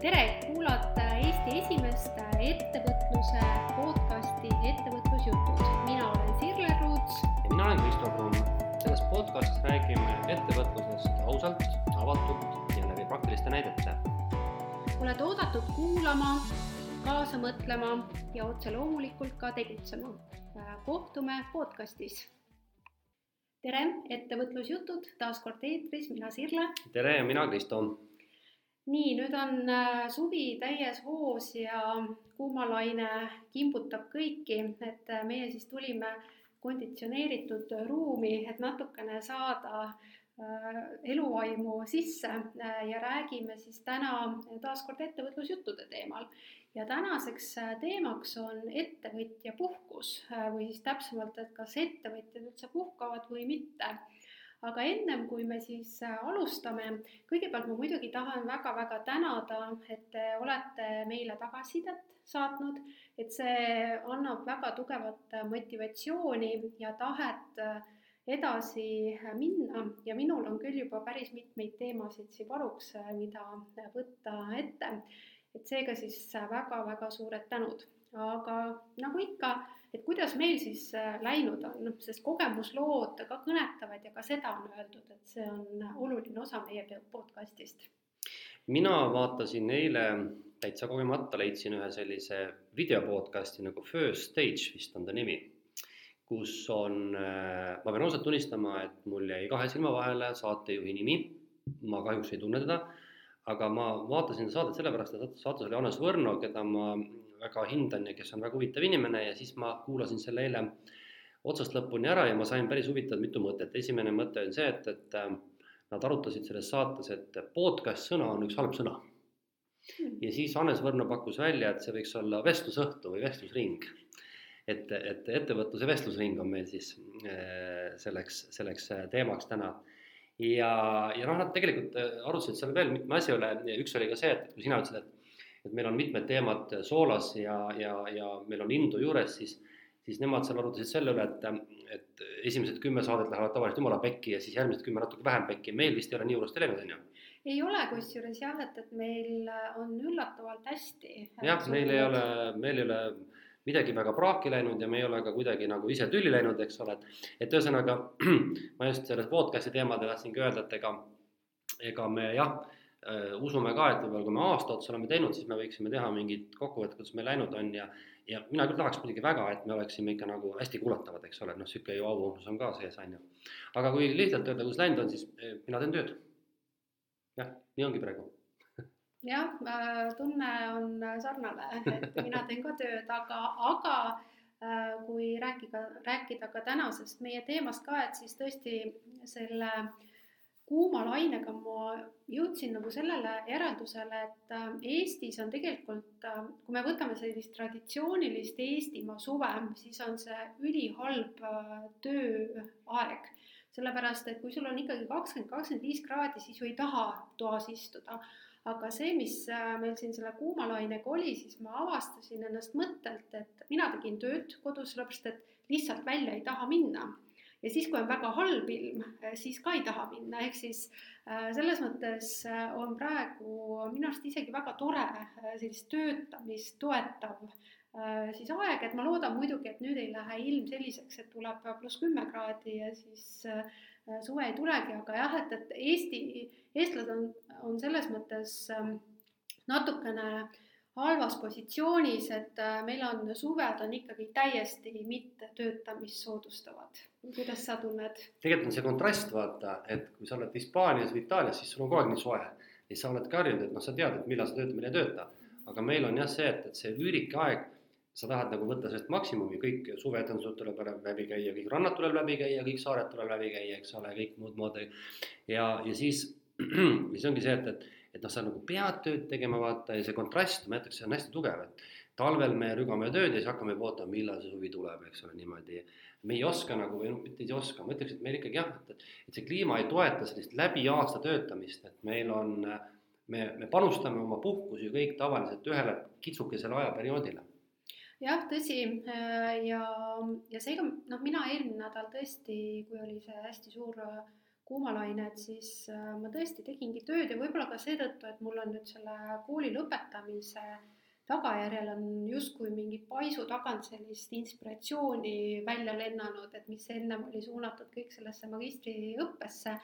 tere, kuulate Eesti esimest ettevõtluse podcasti Ettevõtlusjutud. mina olen Sirle Ruuts. ja mina olen Kristo Kruun. selles podcastis räägime ettevõtlusest ausalt, avatult ja läbi praktiliste näidete. oled oodatud kuulama, kaasa mõtlema ja otse loomulikult ka tegutsema. kohtume podcastis. tere, Ettevõtlusjutud taas kord eetris, mina Sirle. tere ja mina Kristo nii, nüüd on äh, suvi täies hoos ja kuumalaine kimbutab kõiki, et äh, meie siis tulime konditsioneeritud ruumi, et natukene saada äh, eluaimu sisse ja räägime siis täna taaskord ettevõtlusjuttude teemal. ja tänaseks teemaks on ettevõtja puhkus või siis täpsemalt, et kas ettevõtjad üldse puhkavad või mitte aga ennem kui me siis äh, alustame, kõigepealt ma muidugi tahan väga-väga tänada, et te olete meile tagasisidet saatnud, et see annab väga tugevat motivatsiooni ja tahet äh, edasi minna ja minul on küll juba päris mitmeid teemasid siin varuks, äh, mida võtta ette. et seega siis väga-väga suured tänud, aga nagu ikka et kuidas meil siis äh, läinud on, noh, sest kogemuslood ka kõnetavad ja ka seda on öeldud, et see on oluline osa meie podcast'ist. mina vaatasin eile täitsa kogemata, leidsin ühe sellise video podcast'i nagu First Stage vist on ta nimi, kus on, äh, ma pean ausalt tunnistama, et mul jäi kahe silma vahele saatejuhi nimi, ma kahjuks ei tunne teda, aga ma vaatasin saadet sellepärast, et saates oli Hannes Võrno, keda ma väga hindan ja kes on väga huvitav inimene ja siis ma kuulasin selle eile otsast lõpuni ära ja ma sain päris huvitavat mitu mõtet. esimene mõte on see, et, et äh, nad arutasid selles saates, et podcast sõna on üks halb sõna. Hmm. ja siis Hannes Võrno pakkus välja, et see võiks olla vestlusõhtu või vestlusring. et, et ettevõtluse vestlusring on meil siis äh, selleks, selleks äh, teemaks täna ja, ja noh, nad tegelikult arutasid seal veel mitme asja üle, üks oli ka see, et kui sina ütlesid, et et meil on mitmed teemad soolas ja, ja, ja meil on indu juures, siis, siis nemad seal arutasid selle üle, et, et esimesed kümme saadet lähevad tavaliselt jumala pekki ja siis järgmised kümme natuke vähem pekki, meil vist ei ole nii hullusti läinud, on ju? ei ole kusjuures jah, et, et meil on üllatavalt hästi. jah, meil ei ole, meil ei ole midagi väga praaki läinud ja me ei ole ka kuidagi nagu ise tülli läinud, eks ole, et, et ühesõnaga ma just selles podcast'i teemadel tahtsingi öelda, et ega, ega me jah usume ka, et võib-olla kui me aasta otsa oleme teinud, siis me võiksime teha mingid kokkuvõtted, kuidas meil läinud on ja ja mina küll tahaks muidugi väga, et me oleksime ikka nagu hästi kuulatavad, eks ole, noh, niisugune ju auuhnus on ka sees, on ju. aga kui lihtsalt öelda, kuidas läinud on, siis eh, mina teen tööd. jah, nii ongi praegu jah, tunne on sarnane, et mina teen ka tööd, aga, aga äh, kui rääkida, rääkida ka tänasest meie teemast ka, et siis tõesti selle äh, kuuma lainega ma jõudsin nagu sellele järeldusele, et äh, Eestis on tegelikult, äh, kui me võtame sellist traditsioonilist Eestimaa suve, siis on see ülihalb äh, tööaeg. sellepärast, et kui sul on ikkagi kakskümmend, kakskümmend viis kraadi, siis ju ei taha toas istuda. aga see, mis meil siin selle kuuma lainega oli, siis ma avastasin ennast mõttelt, et mina tegin tööd kodus, sellepärast et lihtsalt välja ei taha minna ja siis, kui on väga halb ilm, eh, siis ka ei taha minna, ehk siis äh, selles mõttes äh, on praegu minu arust isegi väga tore sellist töötamist toetav siis aeg, et ma loodan muidugi, et nüüd ei lähe ilm selliseks, et tuleb pluss kümme kraadi ja siis suve ei tulegi, aga jah, et, et Eesti, eestlased on, on selles mõttes natukene äh, halvas positsioonis, et äh, meil on suved on ikkagi täiesti mittetöötamist soodustavad. kuidas sa tunned? tegelikult on see kontrast, vaata, et kui sa oled Hispaanias või Itaalias, siis sul on kogu aeg nii soe. ja sa oledki harjunud, et noh, sa tead, et millal sa töötad, millal ei tööta. aga meil on jah see, et, et see üürikeaeg, sa tahad nagu võtta sellest maksimumi, kõik suveetendused tuleb läbi käia, kõik rannad tuleb läbi käia, kõik saared tuleb läbi käia, eks ole, kõik muud moodi. ja, ja siis, siis ongi see, et, et et noh, sa nagu pead tööd tegema, vaata, ja see kontrast, ma ütleks, see on hästi tugev, et talvel me rügame tööd ja siis hakkame ootama, millal see suvi tuleb, eks ole, niimoodi. me ei oska nagu, või noh, mitte ei oska, ma ütleks, et meil ikkagi jah, et, et see kliima ei toeta sellist läbi aasta töötamist, et meil on, me, me panustame oma puhkusi kõik tavaliselt ühele kitsukesele ajaperioodile jah, tõsi ja, ja seega noh, mina eelmine nädal tõesti, kui oli see hästi suur kuumalained, siis äh, ma tõesti tegingi tööd ja võib-olla ka seetõttu, et mul on nüüd selle kooli lõpetamise tagajärjel on justkui mingi paisu tagant sellist inspiratsiooni välja lennanud, et mis ennem oli suunatud kõik sellesse magistriõppesse,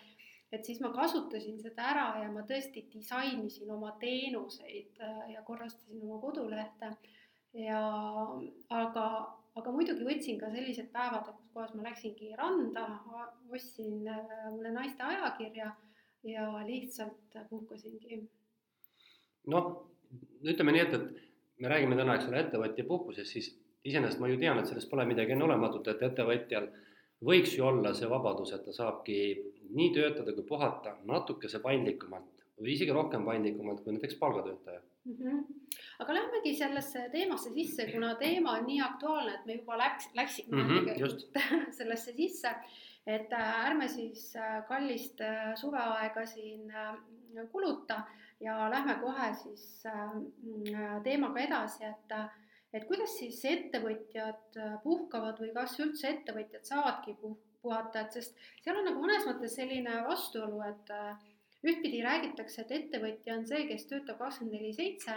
et siis ma kasutasin seda ära ja ma tõesti disainisin oma teenuseid äh, ja korrastasin oma kodulehte. Ja aga aga muidugi võtsin ka sellised päevad, kus kohas ma läksingi randa, ostsin äh, mulle naiste ajakirja ja lihtsalt puhkasingi. noh, ütleme nii, et, et me räägime täna, eks ole, ettevõtja puhkusest, siis iseenesest ma ju tean, et selles pole midagi enneolematut, et ettevõtjal võiks ju olla see vabadus, et ta saabki nii töötada kui puhata natukese paindlikumalt või isegi rohkem paindlikumalt kui näiteks palgatöötaja mm. -hmm aga lähmegi sellesse teemasse sisse, kuna teema on nii aktuaalne, et me juba läks, läksime mm -hmm, tegelikult sellesse sisse. et äh, ärme siis äh, kallist äh, suveaega siin kuluta ja lähme kohe siis mm, teemaga edasi, et et kuidas siis ettevõtjad puhkavad või kas üldse ettevõtjad saavadki puh-, puhata, et sest seal on nagu mõnes mõttes selline vastuolu, et ühtpidi räägitakse, et ettevõtja on see, kes töötab kakskümmend neli seitse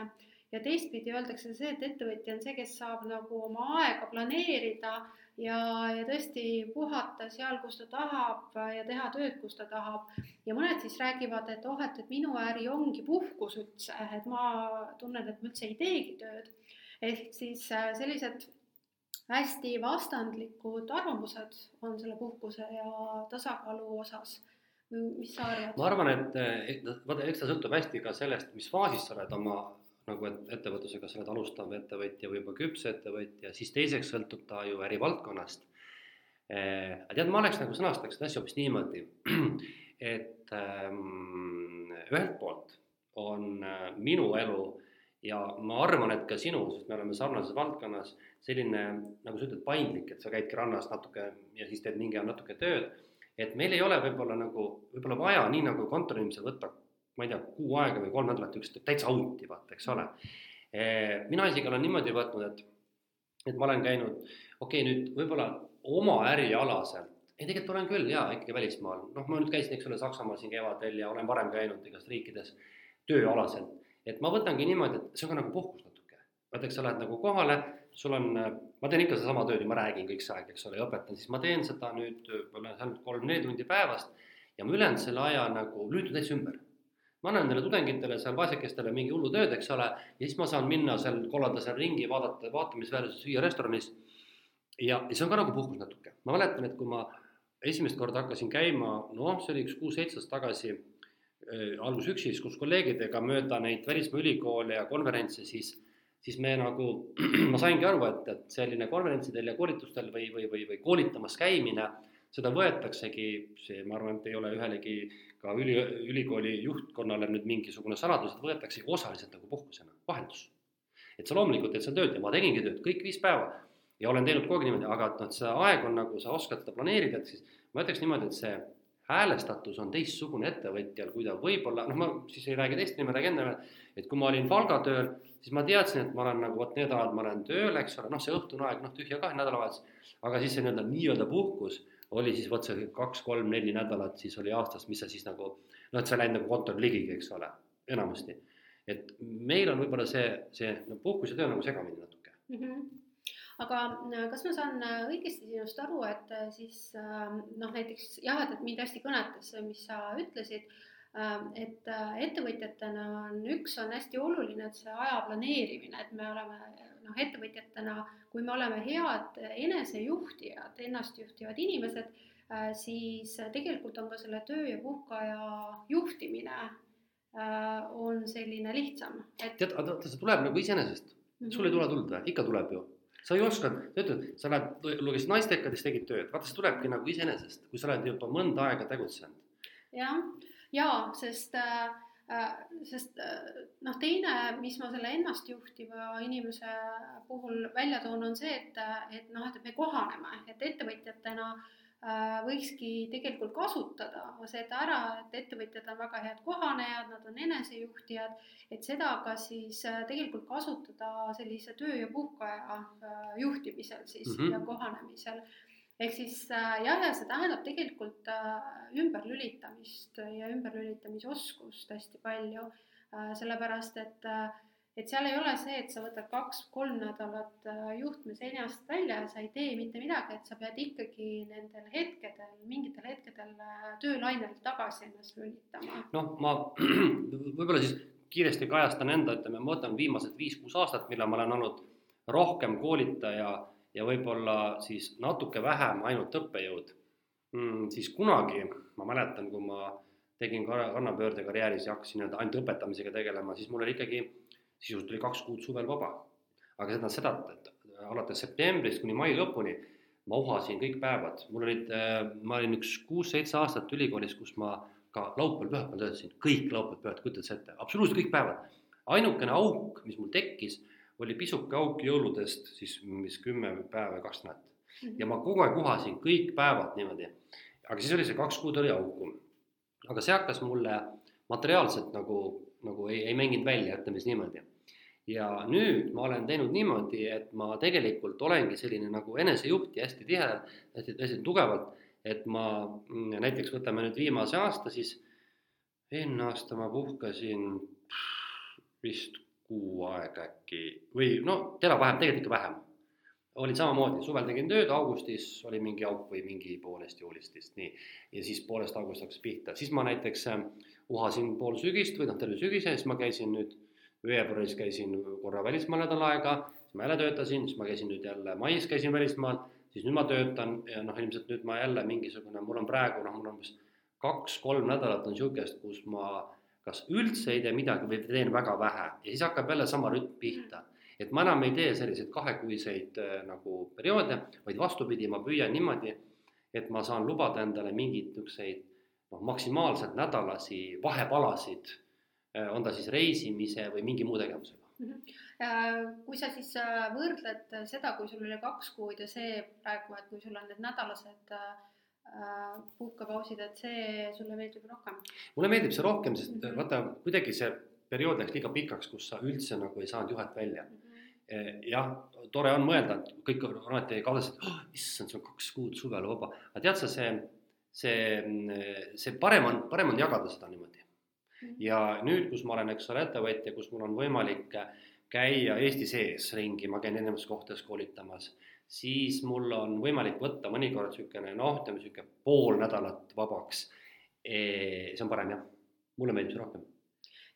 ja teistpidi öeldakse see, et ettevõtja on see, kes saab nagu oma aega planeerida ja, ja tõesti puhata seal, kus ta tahab ja teha tööd, kus ta tahab. ja mõned siis räägivad, et oh, et, et minu äri ongi puhkus üldse, et ma tunnen, et ma üldse ei teegi tööd. ehk siis äh, sellised hästi vastandlikud arvamused on selle puhkuse ja tasakaalu osas mis sa arvad? ma arvan, et vaata, eks ta sõltub hästi ka sellest, mis faasis sa oled oma nagu et ettevõtlusega sa oled alustav ettevõtja või juba küps ettevõtja, siis teiseks sõltub ta ju ärivaldkonnast eh,. tead, ma oleks nagu sõnastaks seda asja hoopis niimoodi, et ähm, ühelt poolt on äh, minu elu ja ma arvan, et ka sinu, sest me oleme sarnases valdkonnas, selline nagu sa ütled, paindlik, et sa käidki rannas natuke ja siis teed mingi aja natuke tööd. Et meil ei ole võib-olla nagu, võib-olla vaja nii nagu kontoriinimesel võtta ma ei tea, kuu aega või kolm nädalat üksteist täitsa out'i vaata, eks ole. mina isegi olen niimoodi võtnud, et, et ma olen käinud, okei okay,, nüüd võib-olla oma ärialaselt, ei tegelikult olen küll jaa, ikkagi välismaal, noh, ma nüüd käisin, eks ole, Saksamaal siin kevadel ja olen varem käinud igast riikides tööalaselt, et ma võtangi niimoodi, et see on ka nagu puhkus natuke. vaata, eks sa lähed nagu kohale, sul on, ma teen ikka sedasama tööd ja ma räägin kõik see aeg, eks ole, ja õpetan, siis ma teen seda nüüd võib-olla kolm-neli tundi päevast ja ma ülejäänud selle aja nagu lüütan täitsa ümber ma annan nendele tudengitele seal vaesekestele mingi hullu tööd, eks ole, ja siis ma saan minna seal, kollada seal ringi, vaadata vaatamisväärsuses, süüa restoranis. ja, ja see on ka nagu puhkus natuke, ma mäletan, et kui ma esimest korda hakkasin käima, noh, see oli üks kuus-seitse aastat tagasi äh,, alguses üksi, siis koos kolleegidega mööda neid välismaa ülikoole ja konverentse, siis siis me nagu, ma saingi aru, et, et selline konverentsidel ja koolitustel või, või, või, või koolitamas käimine, seda võetaksegi, see, ma arvan, et ei ole ühelegi ka üli, ülikooli juhtkonnale nüüd mingisugune saladus, et võetaksegi osaliselt nagu puhkusena, vaheldus. et sa loomulikult teed seal tööd ja ma tegingi tööd kõik viis päeva ja olen teinud kogu aeg niimoodi, aga et noh, see aeg on nagu, sa oskad seda planeerida, et siis ma ütleks niimoodi, et see häälestatus on teistsugune ettevõtjal, kui ta võib-olla, noh, ma siis ei räägi teist nime, räägin enda peale, et kui ma olin palgatööl, siis ma teadsin, et ma olen nagu vot need ajad ma olen tööl, eks ole, noh, see õhtune aeg, noh, tühja kah nädalavahetus, aga siis see nii-öelda nii-öelda puhkus oli siis vot see kaks-kolm-neli nädalat, siis oli aastas, mis sa siis nagu noh, et sa lähed nagu kontori ligigi, eks ole, enamasti. et meil on võib-olla see, see no, puhkus ja töö nagu segamini natuke mm. -hmm aga äh, kas ma saan äh, õigesti sinust aru, et äh, siis noh, näiteks jah, et mind hästi kõnetas see, mis sa ütlesid, et ettevõtjatena on üks on hästi oluline, et see aja planeerimine, et me oleme noh, ettevõtjatena, kui me oleme head enesejuhtijad, ennastjuhtivad inimesed, äh, siis tegelikult on ka selle töö ja puhkeaja juhtimine äh, on selline lihtsam et.... tead, aga see tuleb nagu iseenesest mm, -hmm. sul ei tule tuld või, ikka tuleb ju sa ju oskad, sa ütled, sa lähed, lugesid naistekades, tegid tööd, vaata see tulebki nagu iseenesest, kui sa oled juba mõnda aega tegutsenud. jah, ja sest äh, Äh, sest äh, noh, teine, mis ma selle ennastjuhtiva inimese puhul välja toon, on see, et, et noh, et me kohaneme, et ettevõtjatena äh, võikski tegelikult kasutada seda ära, et ettevõtjad on väga head kohanejad, nad on enesejuhtijad, et seda ka siis tegelikult kasutada sellise töö ja puhkeaja juhtimisel siis mm -hmm. ja kohanemisel ehk siis äh, jah, ja see tähendab tegelikult äh, ümberlülitamist ja ümberlülitamisoskust hästi palju äh,, sellepärast et et seal ei ole see, et sa võtad kaks-kolm nädalat juhtme seljast välja ja sa ei tee mitte midagi, et sa pead ikkagi nendel hetkedel, mingitel hetkedel töölainel tagasi ennast lülitama. noh, ma võib-olla siis kiiresti kajastan enda, ütleme, ma võtan viimased viis-kuus aastat, millal ma olen olnud rohkem koolitaja ja võib-olla siis natuke vähem ainult õppejõud mm,, siis kunagi ma mäletan, kui ma tegin kannapöörde karjääris ja hakkasin nii-öelda ainult õpetamisega tegelema, siis mul oli ikkagi sisuliselt oli kaks kuud suvel vaba. aga tähendab seda, et alates septembrist kuni mai lõpuni ma uhasin kõik päevad, mul olid, äh, ma olin üks kuus-seitse aastat ülikoolis, kus ma ka laupäeval-pühapäeval töötasin, kõik laupäeval-pühapäeval, kujutad sa ette, absoluutselt kõik päevad. ainukene auk, mis mul tekkis, oli pisuke auk jõuludest siis mis kümme päeva või kaks nädalat. ja ma kogu aeg uhasin kõik päevad niimoodi. aga siis oli see kaks kuud oli auku. aga see hakkas mulle materiaalselt nagu nagu ei, ei mänginud välja, ütleme siis niimoodi. ja nüüd ma olen teinud niimoodi, et ma tegelikult olengi selline nagu enesejuht ja hästi tihedalt, hästi, hästi tugevalt, et ma näiteks võtame nüüd viimase aasta, siis eelmine aasta ma puhkasin vist kuu aega äkki või no teravahem, tegelikult ikka vähem. olin samamoodi, suvel tegin tööd, augustis oli mingi auk või mingi poolest juulist vist nii. ja siis poolest august hakkas pihta, siis ma näiteks äh, uhasin pool sügist või noh, terve sügise, siis ma käisin nüüd veebruaris käisin korra välismaal nädal aega, siis ma jälle töötasin, siis ma käisin nüüd jälle mais käisin välismaal, siis nüüd ma töötan ja noh, ilmselt nüüd ma jälle mingisugune, mul on praegu noh, mul on umbes kaks-kolm nädalat on niisugust, kus ma kas üldse ei tee midagi või teen väga vähe ja siis hakkab jälle sama rütm pihta. et ma enam ei tee selliseid kahekuiseid äh, nagu perioode, vaid vastupidi, ma püüan niimoodi, et ma saan lubada endale mingeid niisuguseid noh, maksimaalselt nädalasi vahepalasid, äh, on ta siis reisimise või mingi muu tegevusega mm. -hmm. kui sa siis äh, võrdled seda, kui sul oli kaks kuud ja see praegu, et kui sul on need nädalased puhkepausid, et see sulle meeldib rohkem? mulle meeldib see rohkem, sest mm -hmm. vaata, kuidagi see periood läks liiga pikaks, kus sa üldse nagu ei saanud juhet välja mm. -hmm. jah, tore on mõelda, et kõik on alati kaasas, et oh, issand, see on kaks kuud suvel vaba, aga tead sa, see see, see parem on, parem on jagada seda niimoodi. Mhm. ja nüüd, kus ma olen, eks ole, ettevõtja, kus mul on võimalik käia Eesti sees ringi, ma käin erinevates kohtades koolitamas, siis mul on võimalik võtta mõnikord niisugune noh, ütleme niisugune pool nädalat vabaks. see on parem jah, mulle meeldib see rohkem.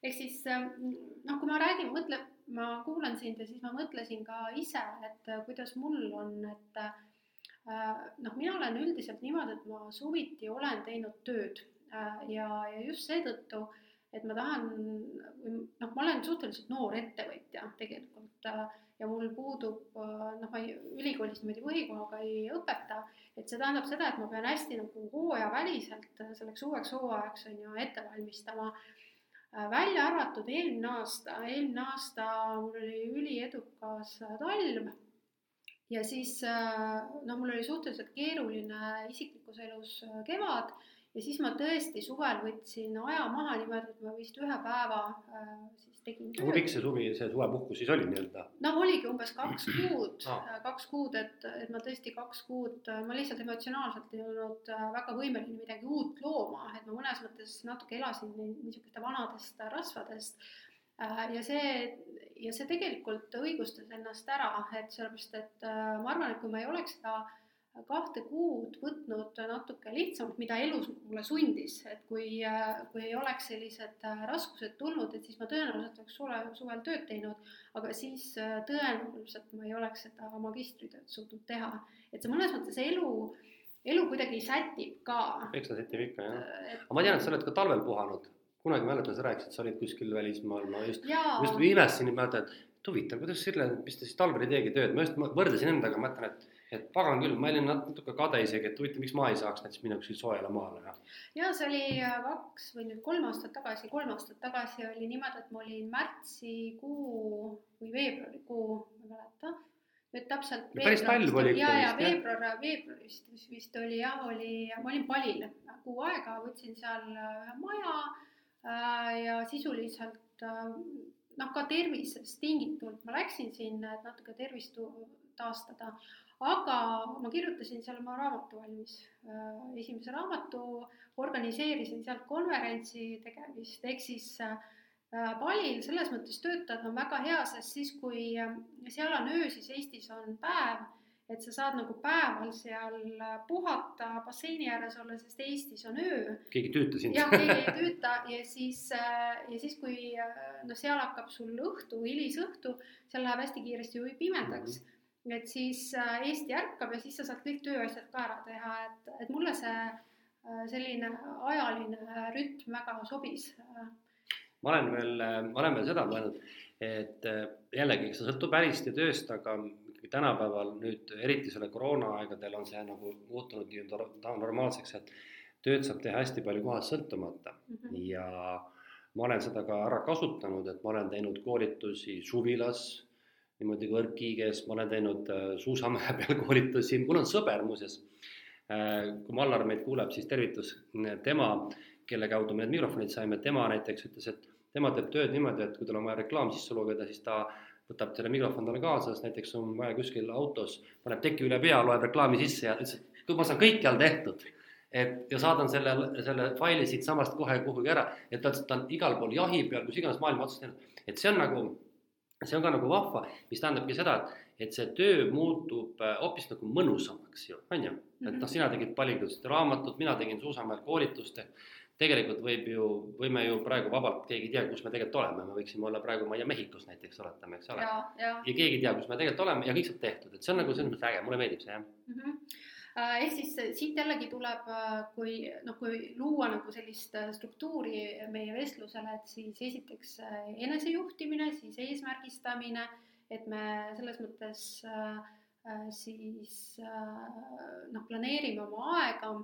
ehk siis noh, kui ma räägin, mõtlen, ma kuulan sind ja siis ma mõtlesin ka ise, et kuidas mul on, et Äh, noh, mina olen üldiselt niimoodi, et ma suviti olen teinud tööd äh, ja, ja just seetõttu, et ma tahan, noh, ma olen suhteliselt noor ettevõtja tegelikult äh, ja mul puudub, noh, ma ei, ülikoolis niimoodi põhikohaga ei õpeta, et see tähendab seda, et ma pean hästi nagu hooajaväliselt selleks uueks hooajaks on ju ette valmistama. Välja arvatud eelmine aasta, eelmine aasta mul oli üliedukas talv ja siis noh, mul oli suhteliselt keeruline isiklikus elus äh, kevad ja siis ma tõesti suvel võtsin aja maha niimoodi, et ma vist ühe päeva äh, siis tegin tööd. kui pikk see suvi, see suvepuhkus siis oli nii-öelda? noh, oligi umbes kaks kuud ah., kaks kuud, et, et ma tõesti kaks kuud, ma lihtsalt emotsionaalselt ei olnud väga võimeline midagi uut looma, et ma mõnes mõttes natuke elasin niisuguste vanadest rasvadest ja see ja see tegelikult õigustas ennast ära, et sellepärast, et äh, ma arvan, et kui ma ei oleks seda kahte kuud võtnud natuke lihtsamalt, mida elus mulle sundis, et kui, äh, kui ei oleks sellised äh, raskused tulnud, et siis ma tõenäoliselt oleks suve, suvel tööd teinud, aga siis tõenäoliselt ma ei oleks seda magistritööd suutnud teha. et see mõnes mõttes elu, elu kuidagi sätib ka. eks ta sätib ikka jah, aga ma tean, et sa oled ka talvel puhanud. Kunagi mäletan, sa rääkisid, sa olid kuskil välismaal, ma just, just imestasin, mäletan, et huvitav, kuidas Sirle, mis ta siis talvel ei teegi tööd, ma just võrdlesin endaga, mõtlen, et et pagan küll, ma olin natuke kade isegi, et huvitav, miks ma ei saaks näiteks minna kuskile soojale maale ja. see oli äh, kaks või nüüd kolm aastat tagasi, kolm aastat tagasi oli niimoodi, et ma olin märtsikuu või veebruarikuu, ma ei mäleta nüüd täpselt. päris talv oli ja, ja veebruar, veebruarist vist, vist oli jah, oli, ma olin Palil kuu aega, võtsin seal ühe maja Äh, ja sisuliselt äh, noh, ka tervisest tingitult ma läksin sinna, et natuke tervist taastada. Aga ma kirjutasin seal oma raamatu valmis, esimese raamatu, organiseerisin sealt konverentsi tegemist, ehk siis Palil selles mõttes töötada on väga hea, sest siis, kui seal on öö, siis Eestis on päev et sa saad nagu päeval seal puhata basseini ääres olla, sest Eestis on öö. keegi ei tüüta sind. jah, keegi ei tüüta ja siis, ja siis, kui noh, seal hakkab sul õhtu, hilisõhtu, seal läheb hästi kiiresti ju pimedaks mm. -hmm. Et siis Eesti ärkab ja siis sa saad kõik tööasjad ka ära teha, et, et mulle see selline ajaline rütm väga sobis. ma olen veel, ma olen veel seda mõelnud, et jällegi, eks see sõltub ärist ja tööst, aga tänapäeval nüüd eriti selle koroonaaegadel on see nagu muutunud nii-öelda normaalseks, et tööd saab teha hästi palju kohast sõltumata mm -hmm. ja ma olen seda ka ära kasutanud, et ma olen teinud koolitusi suvilas, niimoodi kõrgkiiges, ma olen teinud äh, suusamäe peal koolitusi, mul on sõber muuseas, äh, kui Mallar meid kuuleb, siis tervitus, tema, kelle kaudu me need mikrofonid saime, tema näiteks ütles, et tema teeb tööd niimoodi, et kui tal on vaja reklaam sisse lugeda, siis ta võtab selle mikrofon talle kaasa, sest näiteks on vaja kuskil autos, paneb teki üle pea, loeb reklaami sisse ja ütles, et ma saan kõikjal tehtud, et ja saadan selle, selle faili siitsamast kohe kuhugi ära, et ta, ta on igal pool jahi peal, kus iganes maailma otsas teinud, et see on nagu, see on ka nagu vahva, mis tähendabki seda, et, et see töö muutub äh, hoopis nagu mõnusamaks ju, on ju, et noh, sina tegid paljudest raamatut, mina tegin Suusamäel koolitust, tegelikult võib ju, võime ju praegu vabalt, keegi ei tea, kus me tegelikult oleme, me võiksime olla praegu, ma ei tea, Mehhikos näiteks oletame, eks ole. ja keegi ei tea, kus me tegelikult oleme ja kõik saab tehtud, et see on nagu selles mõttes äge, mulle meeldib see jah. Mm. -hmm ehk siis siit jällegi tuleb, äh, kui noh, kui luua nagu sellist äh, struktuuri meie vestlusele, et siis esiteks enesejuhtimine, siis eesmärgistamine, et me selles mõttes äh, siis noh, planeerime oma aega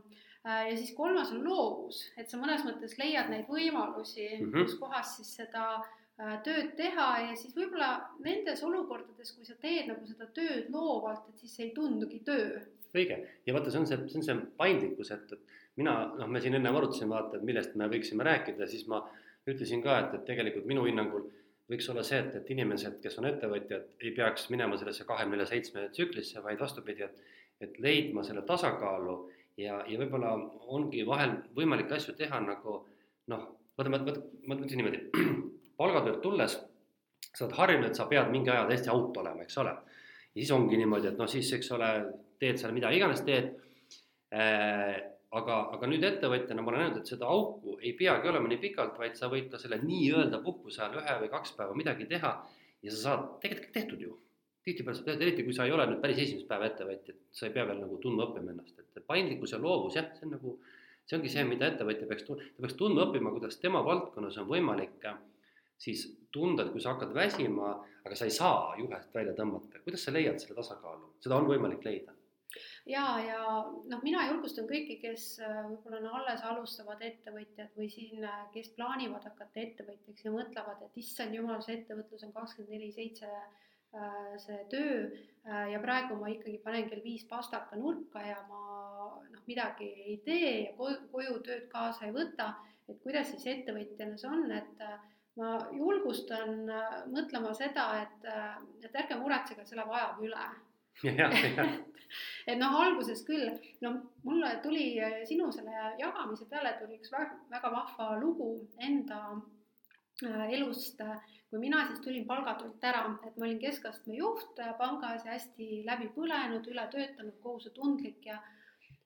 Äh, ja siis kolmas on loovus, et sa mõnes mõttes leiad neid võimalusi mm, -hmm. kus kohas siis seda äh, tööd teha ja siis võib-olla nendes olukordades, kui sa teed nagu seda tööd loovalt, et siis see ei tundugi töö. Õige ja vaata, see on see, see on see paindlikkus, et, et mina noh, me siin enne arutasime vaata, et millest me võiksime rääkida, siis ma ütlesin ka, et, et tegelikult minu hinnangul võiks olla see, et, et inimesed, kes on ettevõtjad, ei peaks minema sellesse kahekümne seitsme tsüklisse, vaid vastupidi, et, et leidma selle tasakaalu ja, ja võib-olla ongi vahel võimalik asju teha nagu noh, vaata, ma, ma ütlen niimoodi, palgatöölt tulles sa oled harjunud, et sa pead mingi aja täiesti out olema, eks ole. Ja siis ongi niimoodi, et noh, siis eks ole, teed seal mida iganes teed äh,. aga, aga nüüd ettevõtjana ma olen näinud, et seda auku ei peagi olema nii pikalt, vaid sa võid ka selle nii-öelda puhkuse ajal ühe või kaks päeva midagi teha ja sa saad tegelikult tehtud ju tihtipeale sa tead, eriti kui sa ei ole nüüd päris esimest päeva ettevõtja, et sa ei pea veel nagu tundma õppima ennast, et paindlikkus ja loovus, jah, see on nagu, see ongi see, mida ettevõtja peaks, ta peaks tundma õppima, kuidas tema valdkonnas on võimalik äh, siis tunda, et kui sa hakkad väsima, aga sa ei saa juhest välja tõmmata, kuidas sa leiad selle tasakaalu, seda on võimalik leida. Ja, ja noh, mina julgustan kõiki, kes äh, võib-olla on alles alustavad ettevõtjad või siin, äh, kes plaanivad hakata ettevõtjaks ja mõtlevad, et issand jumal, see ettevõtlus on kakskümmend neli seitse Äh, see töö ja praegu ma ikkagi panen kell viis pastaka nurka ja ma noh, midagi ei tee ja koju, koju tööd kaasa ei võta, et kuidas siis ettevõtjana see on, et ma julgustan mõtlema seda, et, et ärge muretsege, see läheb ajaga üle. et noh, alguses küll, no mulle tuli sinu selle jagamise peale tuli üks väga, väga vahva lugu enda elust kui mina siis tulin palgatöölt ära, et ma olin keskastme juht pangas ja hästi läbi põlenud, üle töötanud, kohusetundlik ja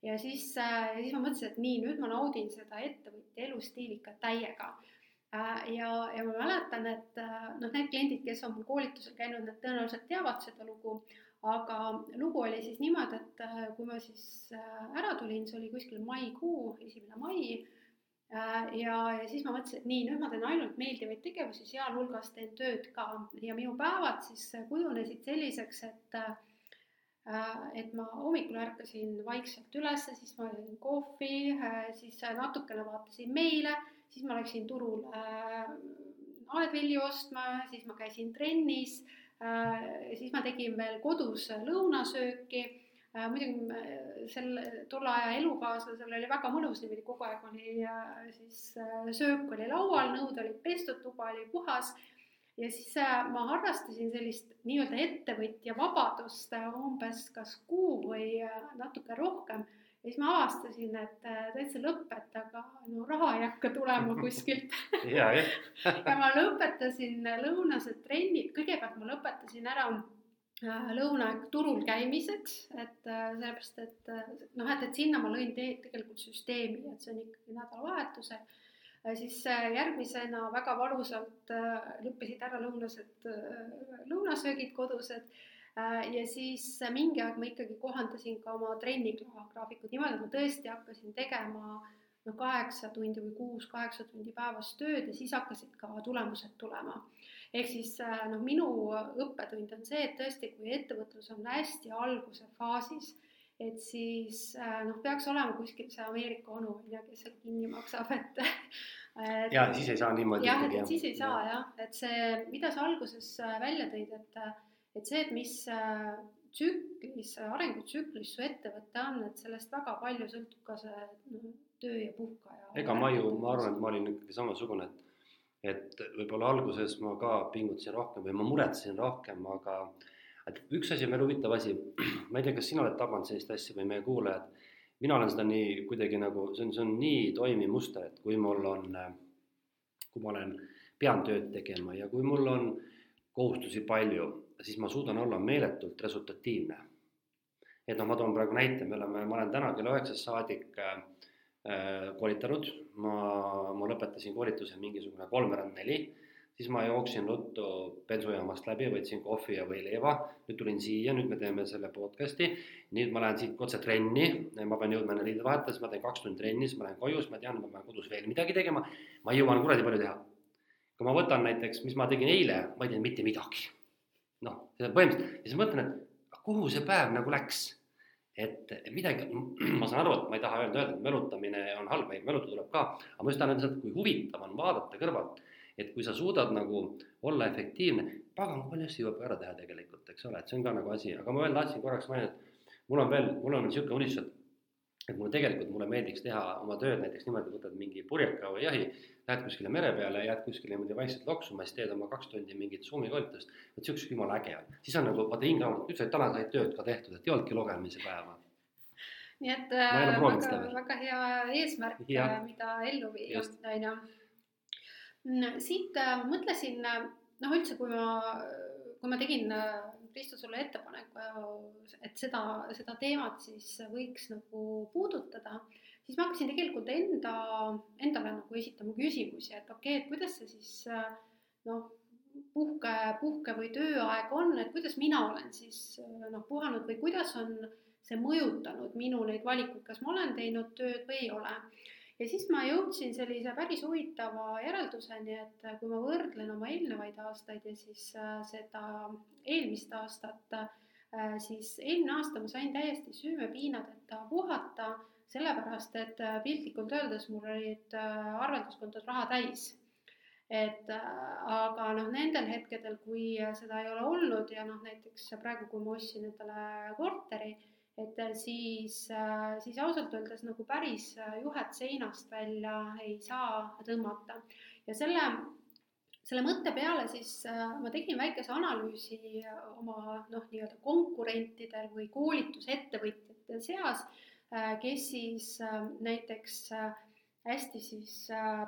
ja siis, ja siis ma mõtlesin, et nii, nüüd ma naudin seda ettevõtja elustiili ikka täiega. Ja, ja ma mäletan, et noh, need kliendid, kes on mul koolitusel käinud, need tõenäoliselt teavad seda lugu, aga lugu oli siis niimoodi, et kui ma siis ära tulin, see oli kuskil maikuu, esimene mai Äh, ja, ja siis ma mõtlesin, et nii, nüüd ma teen ainult meeldivaid tegevusi, sealhulgas teen tööd ka. Ja minu päevad siis kujunesid selliseks, et äh, et ma hommikul ärkasin vaikselt üles, siis ma jõin kohvi, äh, siis natukene vaatasin meile, siis ma läksin turul aedvilju ostma, siis ma käisin trennis, siis ma tegin veel kodus lõunasööki Äh, muidugi äh, sel, tolle aja elukaaslasel oli väga mõnus niimoodi, kogu aeg oli äh, siis söök oli laual, nõud olid pestud, tuba oli puhas. ja siis äh, ma harrastasin sellist nii-öelda ettevõtja vabadust äh, umbes kas kuu või äh, natuke rohkem ja siis ma avastasin, et täitsa lõpp, et aga no raha ei hakka tulema kuskilt. Ja, ja ma lõpetasin lõunased trennid, kõigepealt ma lõpetasin ära lõunaaeg turul käimiseks, et sellepärast, et noh, et, et sinna ma lõin te tegelikult süsteemi, et see on ikkagi nädalavahetusel Äh, siis äh, järgmisena väga valusalt äh, lõppesid ära lõunased, lõunasöögid kodused ja siis mingi aeg ma ikkagi kohandasin ka oma trennigraafikut niimoodi, et ma tõesti hakkasin tegema noh, kaheksa tundi või kuus-kaheksa tundi päevas tööd ja siis hakkasid ka tulemused tulema. ehk siis noh, minu õppetund on see, et tõesti, kui ettevõtlus on hästi alguse faasis, et siis äh, noh, peaks olema kuskil see Ameerika onu on ju, kes seal kinni maksab, et et ja siis ei saa niimoodi jah, et siis ei saa jah, et see, mida sa alguses äh, välja tõid, et et see, et mis äh, tsüklis, arengutsüklis su ettevõte on, et sellest väga palju sõltub ka see no, töö ja puhkaja. ega ma ju, ma arvan, et ma olin ikkagi samasugune, et et võib-olla alguses ma ka pingutasin rohkem või ma muretsesin rohkem, aga et üks asi on veel huvitav asi, ma ei tea, kas sina oled tabanud sellist asja või meie kuulajad, mina olen seda nii kuidagi nagu, see on, see on nii toimiv muster, et kui mul on, kui ma olen, pean tööd tegema ja kui mul on kohustusi palju, siis ma suudan olla meeletult resultatiivne. et noh, ma toon praegu näite, me oleme, ma olen täna kella üheksast saadik äh, koolitanud, ma, ma lõpetasin koolituse mingisugune kolmveerand neli siis ma jooksin ruttu bensujaamast läbi, võtsin kohvi ja võileiva, nüüd tulin siia, nüüd me teeme selle podcast'i, nüüd ma lähen siit otse trenni, ma pean jõudma enne riidevahetuses, ma teen kaks tundi trenni, siis ma lähen koju, siis ma tean, et ma pean kodus veel midagi tegema, ma jõuan kuradi palju teha. kui ma võtan näiteks, mis ma tegin eile, ma ei teinud mitte midagi. Noh, põhimõtteliselt, ja siis mõtlen, et kuhu see päev nagu läks? Et midagi, ma saan aru, et ma ei taha öelda, öelda, et mölutamine on halb, ei mölutada tuleb ka, aga ma just tahan öelda seda, et kui huvitav on vaadata kõrvalt et kui sa suudad nagu olla efektiivne, pagan, kui palju asju jõuab ära teha tegelikult, eks ole, et see on ka nagu asi, aga ma veel tahtsin korraks mainida, et mul on veel, mul on niisugune unistus, et et mulle tegelikult, mulle meeldiks teha oma tööd näiteks niimoodi, võtad mingi purjeka või jahi, lähed kuskile mere peale, jääd kuskile niimoodi vaikselt loksuma, siis teed oma kaks tundi mingit Zoomi koolitust, vot siukene jumala äge on. siis on nagu, vaata hing raamat, nüüd sai täna sai tööd ka tehtud, et ei olnudki lugemise päeva. nii et äh, väga, väga hea eesmärk, mida ellu viia, on ju Mm, siit äh, mõtlesin, äh, noh üldse, kui ma, kui ma tegin Kristo sulle ettepaneku, et seda, seda teemat siis võiks nagu puudutada, siis ma hakkasin tegelikult enda, endale nagu esitama küsimusi, et okei okay,, et kuidas see siis noh, puhke, puhke või tööaeg on, et kuidas mina olen siis noh, puhanud või kuidas on see mõjutanud minu neid valikuid, kas ma olen teinud tööd või ei ole ja siis ma jõudsin sellise päris huvitava järelduseni, et kui ma võrdlen oma eelnevaid aastaid ja siis äh, seda eelmist aastat, äh, siis eelmine aasta ma sain täiesti süümepiinadeta puhata, sellepärast et äh, piltlikult öeldes mul olid arvelduskontod raha täis. Et aga noh, nendel hetkedel, kui seda ei ole olnud ja noh, näiteks praegu, kui ma ostsin endale korteri et äh, siis, äh, siis ausalt öeldes nagu päris äh, juhet seinast välja ei saa tõmmata. ja selle, selle mõtte peale siis ma tegin väikese analüüsi oma noh, nii-öelda konkurentidel või koolitusettevõtjate seas, kes siis näiteks hästi siis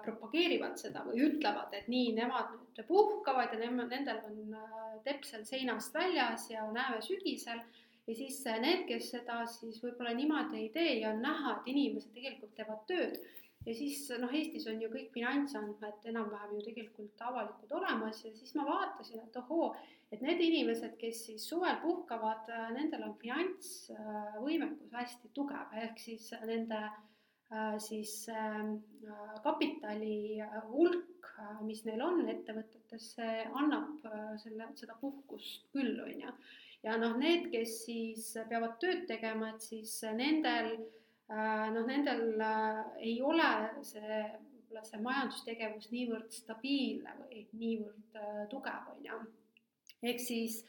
propageerivad seda või ütlevad, et nii, nemad nüüd puhkavad ja nemad, nendel on teps seal seinast väljas ja näeme sügisel ja siis äh, need, kes seda siis võib-olla niimoodi ei tee ja on näha, et inimesed tegelikult teevad tööd. Ja siis noh, Eestis on ju kõik finantsandmed enam-vähem ju tegelikult avalikud olemas. Ja siis ma vaatasin, et ohoo, et need inimesed, kes siis suvel puhkavad, äh, nendel on finantsvõimekus hästi tugev, ehk siis nende äh, siis ähm, kapitali hulk, mis neil on ettevõtetes, see annab selle, seda puhkust küll, on ju ja noh, need, kes siis peavad tööd tegema, et siis nendel äh, noh, nendel äh, ei ole see võib-olla see majandustegevus niivõrd stabiilne või niivõrd äh, tugev, on ju. ehk siis,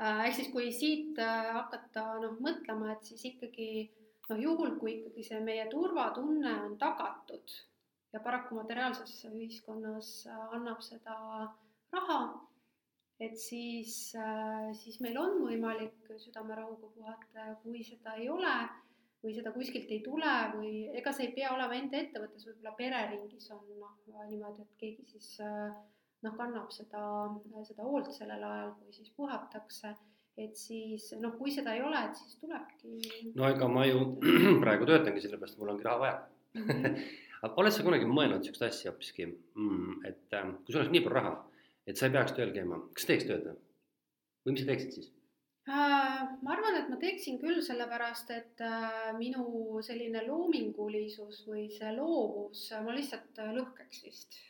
ehk siis kui siit hakata noh, mõtlema, et siis ikkagi noh, juhul, kui ikkagi see meie turvatunne on tagatud ja paraku materiaalses ühiskonnas annab seda raha et siis, siis meil on võimalik südamerahuga puhata ja kui seda ei ole või seda kuskilt ei tule või ega see ei pea olema enda ettevõttes, võib-olla pereringis on noh, niimoodi, et keegi siis noh, kannab seda, seda hoolt sellel ajal, kui siis puhatakse et siis noh, kui seda ei ole, et siis tulebki. no ega ma ju praegu töötangi sellepärast, mul ongi raha vaja mm. -hmm. aga oled sa kunagi mõelnud niisugust asja hoopiski mm,, et äh, kui sul oleks nii palju raha, et sa ei peaks tööl käima, kas teeks tööd või? mis sa teeksid siis? Äh, ma arvan, et ma teeksin küll, sellepärast et äh, minu selline loomingulisus või see loovus, ma lihtsalt lõhkeks vist.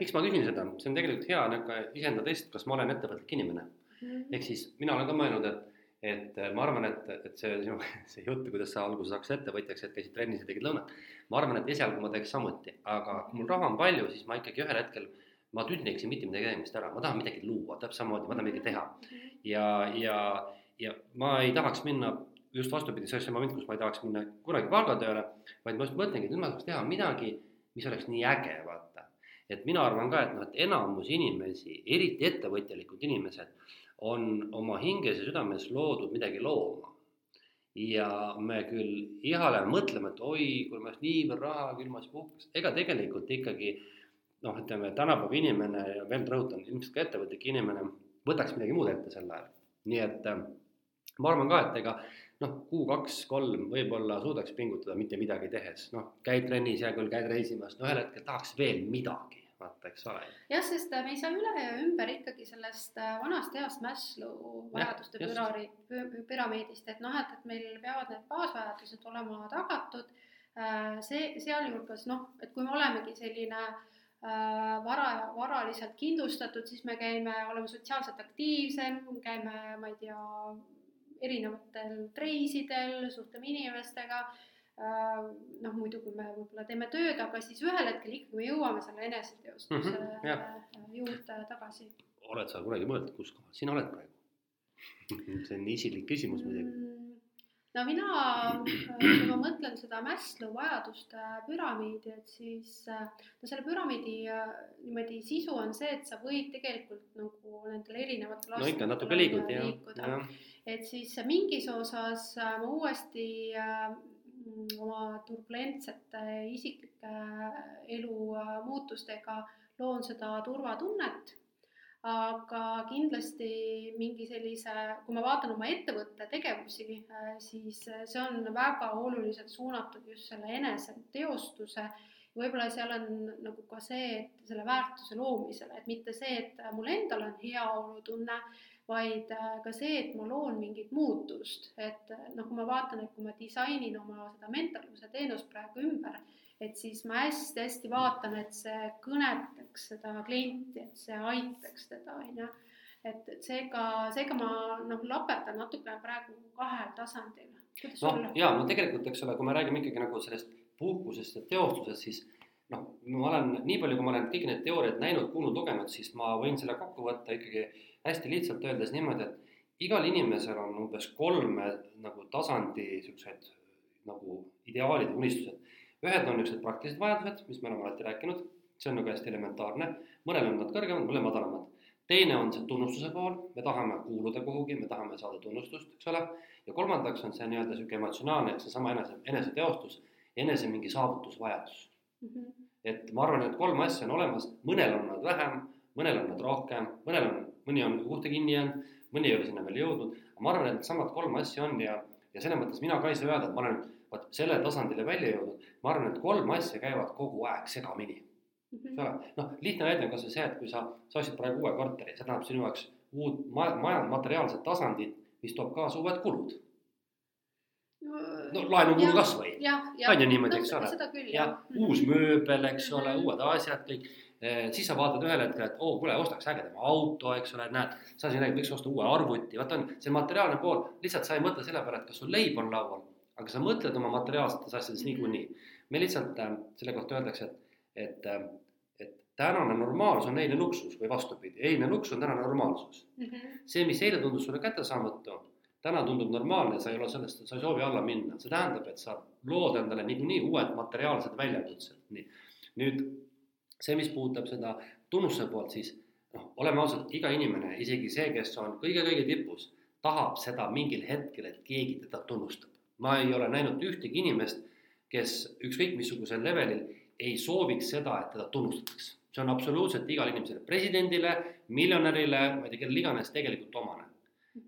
miks ma küsin seda, see on tegelikult hea nagu iseenda test, kas ma olen ettevõtlik inimene mm. -hmm. ehk siis mina olen ka mõelnud, et et ma arvan, et, et see sinu, see jutt, kuidas sa alguses hakkasid ettevõtjaks, et käisid trennis ja tegid lõunat, ma arvan, et esialgu ma teeks samuti, aga kui mul raha on palju, siis ma ikkagi ühel hetkel ma tüdineksin mitte midagi tegemist ära, ma tahan midagi luua, täpselt samamoodi, ma tahan midagi teha. ja, ja, ja ma ei tahaks minna just vastupidi, see oleks see moment, kus ma ei tahaks minna kunagi palgatööle, vaid ma just mõtlengi, et nüüd ma tahaks teha midagi, mis oleks nii äge, vaata. et mina arvan ka, et noh, et enamus inimesi, eriti ettevõtjalikud inimesed, on oma hinges ja südames loodud midagi looma ja me küll ihale mõtleme, et oi, kui meil oleks nii palju raha, küll ma siis puhkaks, ega tegelikult ikkagi noh, ütleme tänapäeva inimene ja veel rõhutan, ilmselt ka ettevõtlik inimene võtaks midagi muud ette sel ajal. nii et äh, ma arvan ka, et ega noh, kuu, kaks, kolm võib-olla suudaks pingutada mitte midagi tehes, noh, käid trennis, hea küll, käid reisimas, no ühel hetkel tahaks veel midagi vaata, eks ole. jah, sest äh, me ei saa üle ja ümber ikkagi sellest äh, vanast heast Maslow vajaduste pürari, püramiidist, et noh, et, et meil peavad need baasvajadused olema tagatud. Äh, see, sealhulgas noh, et kui me olemegi selline vara, varaliselt kindlustatud, siis me käime, oleme sotsiaalselt aktiivsem, käime, ma ei tea, erinevatel reisidel, suhtleme inimestega Äh, noh, muidu kui me võib-olla teeme tööd, aga siis ühel hetkel ikkagi me jõuame selle eneseteostuse mm -hmm, jah. juurde tagasi. oled sa kunagi mõelnud, kus kohal sina oled praegu see on isiklik küsimus muidugi. No mina, äh, kui ma mõtlen seda Maslow vajaduste püramiidi, et siis no selle püramiidi niimoodi sisu on see, et sa võid tegelikult nagu nendel erinevatel no ikka natuke liigud jah. et siis mingis osas ma uuesti oma turbulentsete isiklike äh, elu äh, muutustega loon seda turvatunnet, aga kindlasti mingi sellise, kui ma vaatan oma ettevõtte tegevusi, äh, siis see on väga oluliselt suunatud just selle eneseteostuse võib-olla seal on nagu ka see, et selle väärtuse loomisele, et mitte see, et mul endal on heaolutunne, vaid äh, ka see, et ma loon mingit muutust, et äh, noh, kui ma vaatan, et kui ma disainin oma seda mentorluse teenust praegu ümber, et siis ma hästi-hästi vaatan, et see kõnetaks seda klienti, et see aitaks teda, on ju. Et, et seega, seega ma noh, laperdan natukene praegu kahel tasandil. noh, jaa, no tegelikult, eks ole, kui me räägime ikkagi nagu sellest puhkusest ja teostusest, siis noh, ma olen nii palju, kui ma olen kõiki neid teooriaid näinud, kuulnud, lugenud, siis ma võin selle kokku võtta ikkagi hästi lihtsalt öeldes niimoodi, et igal inimesel on umbes kolme nagu tasandi siuksed nagu ideaalid ja unistused. ühed on niisugused praktilised vajadused, mis me oleme alati rääkinud, see on nagu hästi elementaarne, mõnel on nad kõrgemad, mõnel madalamad. Teine on see tunnustuse pool, me tahame kuuluda kuhugi, me tahame saada tunnustust, eks ole. ja kolmandaks on see nii-öelda sihuke emotsionaalne, ehk seesama enese, eneseteostus, enese mingi saavutusvajadus mm. -hmm. et ma arvan, et kolm asja on olemas, mõnel on nad vähem, mõnel on nad rohkem, mõnel on mõni on uhte kinni jäänud, mõni ei ole sinna veel jõudnud, aga ma arvan, et needsamad kolm asja on ja, ja selles mõttes mina ka ei saa öelda, et ma olen vot selle tasandile välja jõudnud, ma arvan, et kolm asja käivad kogu aeg segamini. Eks mhm. ole, noh, lihtne näide on kasvõi see, et kui sa, sa ostsid praegu uue korteri, see tähendab sinu jaoks uut maja, maja, materiaalset tasandit, mis toob kaasa uued kulud. No laenukulu kasvõi, on ju niimoodi, eks ole. jah, uus mööbel, eks ole, uued asjad, kõik. Eh, siis sa vaatad ühel hetkel, et oo oh,, kuule, ostaks ägedama auto, eks ole, näed, sa siin räägid, võiks osta uue arvuti, vaata on see materiaalne pool, lihtsalt sa ei mõtle selle peale, et kas sul leib on laual, aga sa mõtled oma materiaalsetes asjades niikuinii. me lihtsalt äh, selle kohta öeldakse, et, et äh,, tänane normaalsus on eilne luksus või vastupidi, eilne luksus on tänane normaalsus mm. -hmm. see, mis eile tundus sulle kättesaamatu, täna tundub normaalne, sa ei ole sellest, sa ei soovi alla minna, see tähendab, et sa lood endale niikuinii uued materiaalsed väljakutsed, nii. nüüd see, mis puudutab seda tunnustuse poolt, siis noh, oleme ausad, iga inimene, isegi see, kes on kõige-kõige tipus, tahab seda mingil hetkel, et keegi teda tunnustab. ma ei ole näinud ühtegi inimest, kes ükskõik missugusel levelil ei sooviks seda, et teda tunnustatakse. See on absoluutselt igale inimesele, presidendile, miljonärile, ma ei tea, kellele iganes tegelikult omane.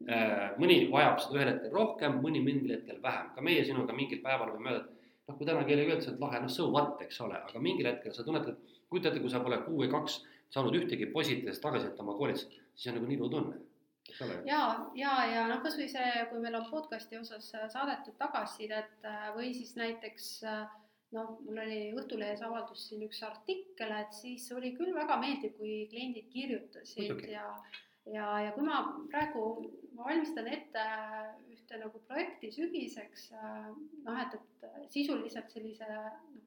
Äh, mõni vajab seda ühel hetkel rohkem, mõni mingil hetkel vähem, ka meie sinuga mingil päeval võime öelda, et noh, kui täna kellelegi öeldakse, et lahe, noh so what, eks ole, aga mingil hetkel sa tunned, et kujuta ette, kui sa pole kuu või kaks saanud ühtegi positiivset tagasisidet oma koolist, siis on nagu nii tunne, eks ole. ja, ja, ja noh, kasvõi see, kui meil on podcast'i osas saadetud tagasisidet äh, või siis näiteks äh, noh, mul oli Õhtulehes avaldus siin üks artikkel, et siis oli küll väga meeldiv, kui kliendid kirjutasid Muidugi. ja ja, ja kui ma praegu, ma valmistan ette ühte nagu projekti sügiseks, noh, et, et sisuliselt sellise,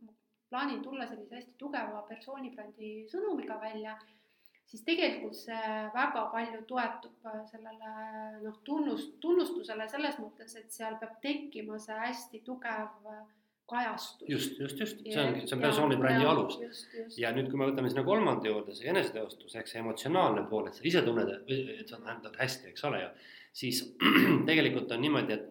noh, plaanin tulla sellise hästi tugeva persoonibrändi sõnumiga välja, siis tegelikult see väga palju toetub sellele noh, tunnust, tunnustusele selles mõttes, et seal peab tekkima see hästi tugev kajastus. just, just, just, see ongi, see on persoonibrändi alus. ja nüüd, kui me võtame sinna kolmanda juurde, see eneseteostus ehk see emotsionaalne pool, et sa ise tunned, et sa tähendad hästi, eks ole ju, siis tegelikult on niimoodi, et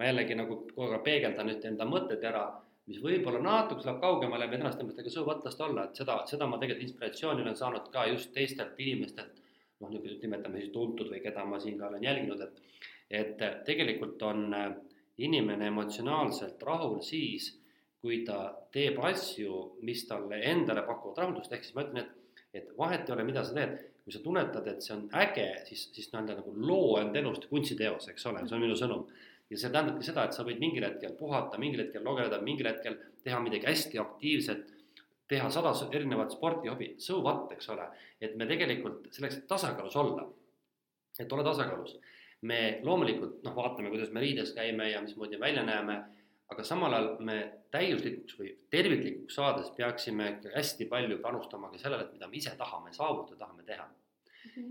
ma jällegi nagu kogu aeg peegeldan nüüd enda mõtted ära, mis võib-olla natuke läheb kaugemale meie tänaste inimestega sõuvatlast olla, et seda, seda ma tegelikult inspiratsiooni olen saanud ka just teistelt inimestelt, noh, niisugused nimetame siis tuntud või keda ma siin ka olen jälginud, et et tegelikult on äh, inimene emotsionaalselt rahul siis, kui ta teeb asju, mis talle endale pakuvad rahuldust, ehk siis ma ütlen, et, et vahet ei ole, mida sa teed, kui sa tunnetad, et see on äge, siis, siis nii-öelda nagu loo enda elust kunstiteos, eks ole, see on minu sõnum. ja see tähendabki seda, et sa võid mingil hetkel puhata, mingil hetkel lugeda, mingil hetkel teha midagi hästi aktiivset, teha sada erinevat spordihobi, so what, eks ole, et me tegelikult selleks, et tasakaalus olla, et olla tasakaalus me loomulikult noh, vaatame, kuidas me riides käime ja mismoodi välja näeme, aga samal ajal me täiuslikuks või terviklikuks saades peaksime hästi palju panustama ka sellele, et mida me ise tahame saavutada, tahame teha.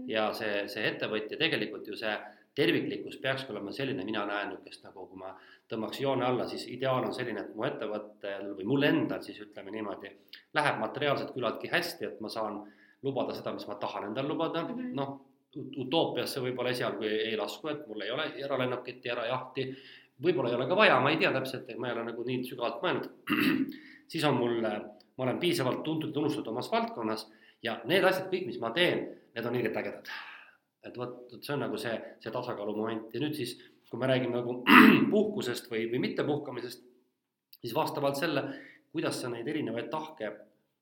ja see, see ettevõtja tegelikult ju see terviklikkus peakski olema selline, mina näen niisugust nagu, kui ma tõmbaks joone alla, siis ideaal on selline, et mu ettevõttel või mul endal siis ütleme niimoodi, läheb materiaalselt küllaltki hästi, et ma saan lubada seda, mis ma tahan endale lubada mm -hmm., noh utoopiasse võib-olla esialgu ei, ei lasku, et mul ei ole eralennukit ja erajahti, võib-olla ei ole ka vaja, ma ei tea täpselt, ma ei ole nagu nii sügavalt mõelnud. siis on mul, ma olen piisavalt tuntud tunnustatud omas valdkonnas ja need asjad kõik, mis ma teen, need on ilgelt ägedad. et vot, vot see on nagu see, see tasakaalu moment ja nüüd siis, kui me räägime nagu puhkusest või, või mittepuhkamisest, siis vastavalt selle, kuidas sa neid erinevaid tahke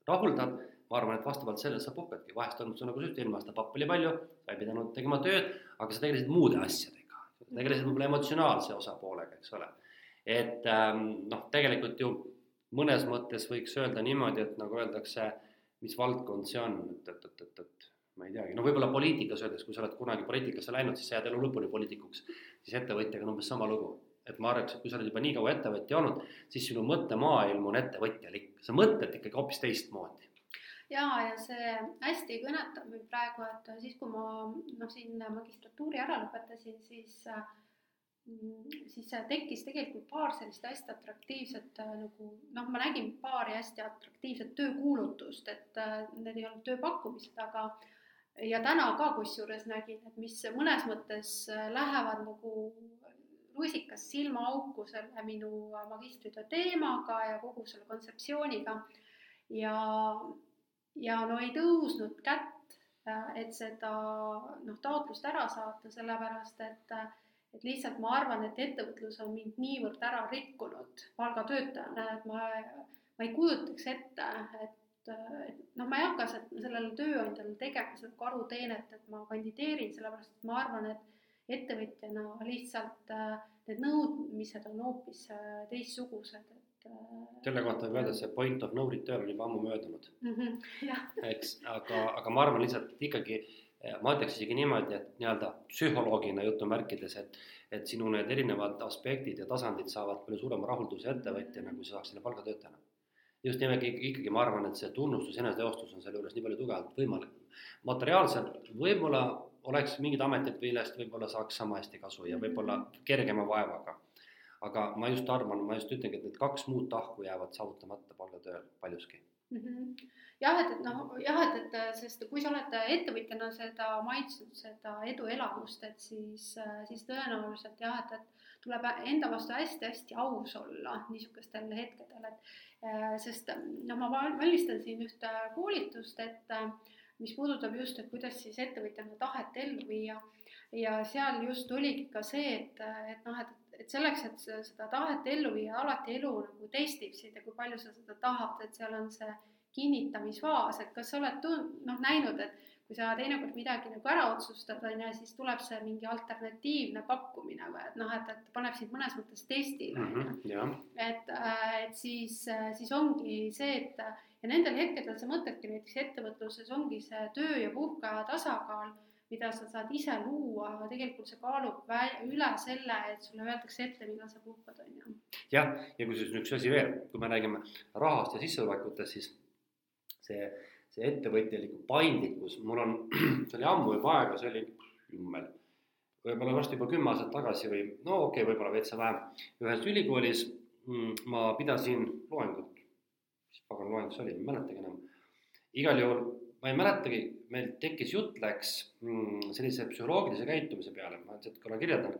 rahuldad ma arvan, et vastavalt sellele sa puhkadki, vahest on sul nagu ütlesid, eelmine aasta pappi oli palju, sa ei pidanud tegema tööd, aga sa tegelesid muude asjadega, tegelesid võib-olla emotsionaalse osapoolega, eks ole. et ähm, noh, tegelikult ju mõnes mõttes võiks öelda niimoodi, et nagu öeldakse, mis valdkond see on, et, et, et, et, et ma ei teagi, no võib-olla poliitikas öeldes, kui sa oled kunagi poliitikasse läinud, siis sa jääd elu lõpuni poliitikuks, siis ettevõtjaga on umbes sama lugu. Et ma arvaks, et kui sa oled juba nii kaua ettevõtja olnud, siis sinu mõttemaailm on ettevõtjalik, sa mõtled ikkagi hoopis teistmoodi ja, ja see hästi kõnetab mind praegu, et siis, kui ma noh, siin magistratuuri ära lõpetasin, siis mm, siis tekkis tegelikult paar sellist hästi atraktiivset nagu noh, ma nägin paari hästi atraktiivset töökuulutust, et need ei olnud tööpakkumised, aga ja täna ka kusjuures nägin, et mis mõnes mõttes lähevad nagu rusikas silmaauku selle minu magistritöö teemaga ja kogu selle kontseptsiooniga. ja, ja no ei tõusnud kätt, äh, et seda noh, taotlust ära saata, sellepärast et, et lihtsalt ma arvan, et ettevõtlus on mind niivõrd ära rikkunud palgatöötajana, et ma, ma ei kujutaks ette, et et noh, ma ei hakka sellele tööandjale tegema seda karuteenet, et ma kandideerin, sellepärast et ma arvan, et ettevõtjana lihtsalt äh, need nõudmised on hoopis äh, teistsugused, et selle kohta võib öelda, et see point of no return on juba ammu möödunud mm. -hmm, eks, aga, aga ma arvan lihtsalt ikkagi, ma ütleks isegi niimoodi, et nii-öelda psühholoogina jutumärkides, et, et sinu need erinevad aspektid ja tasandid saavad palju suurema rahulduse ettevõtjana, kui sa saaksid palgatöötajana. just nimelt ikkagi ma arvan, et see tunnustus, eneseteostus on selle juures nii palju tugevalt võimalik. materiaalselt võib-olla oleks mingid ametid, millest võib-olla saaks sama hästi kasu ja võib-olla kergema vaevaga aga ma just arvan, ma just ütlengi, et need kaks muud tahku jäävad saavutamata palgatööl paljuski mm. -hmm. jah, et, et noh, jah, et, et sest kui sa oled ettevõtjana seda maitsnud, seda eduelamust, et siis, siis tõenäoliselt jah, et, et tuleb enda vastu hästi-hästi aus olla niisugustel hetkedel, et sest noh, ma valmistan siin ühte koolitust, et mis puudutab just, et kuidas siis ettevõtjana tahet ellu viia ja seal just oligi ka see, et, et noh, et, et selleks, et seda tahet ellu viia, alati elu nagu testib sind ja kui palju sa seda tahad, et seal on see kinnitamisfaas, et kas sa oled tun-, noh, näinud, et kui sa teinekord midagi nagu ära otsustad, on ju, siis tuleb see mingi alternatiivne pakkumine või et noh, et, et paneb sind mõnes mõttes testile, on Mhm, ju. et, et siis, siis ongi see, et ja nendel hetkedel sa mõtledki näiteks ettevõtluses ongi see töö ja puhkeaja tasakaal, mida sa saad ise luua, aga tegelikult see kaalub üle selle, et sulle öeldakse ette, millal sa puhkad, on ju. jah, ja kusjuures üks asi veel, kui me räägime rahast ja sissetulekutest, siis see, see ettevõtjaliku paindlikkus, mul on, see oli ammu juba aega, see oli jummel, võib-olla varsti juba kümme aastat tagasi või no okei okay,, võib-olla veitsa vähem, ühes ülikoolis mm, ma pidasin loengut, mis pagan loeng see oli, ma ei mäletagi enam. igal juhul ma ei mäletagi, meil tekkis jutt läks mm, sellise psühholoogilise käitumise peale, ma sealt korra kirjeldan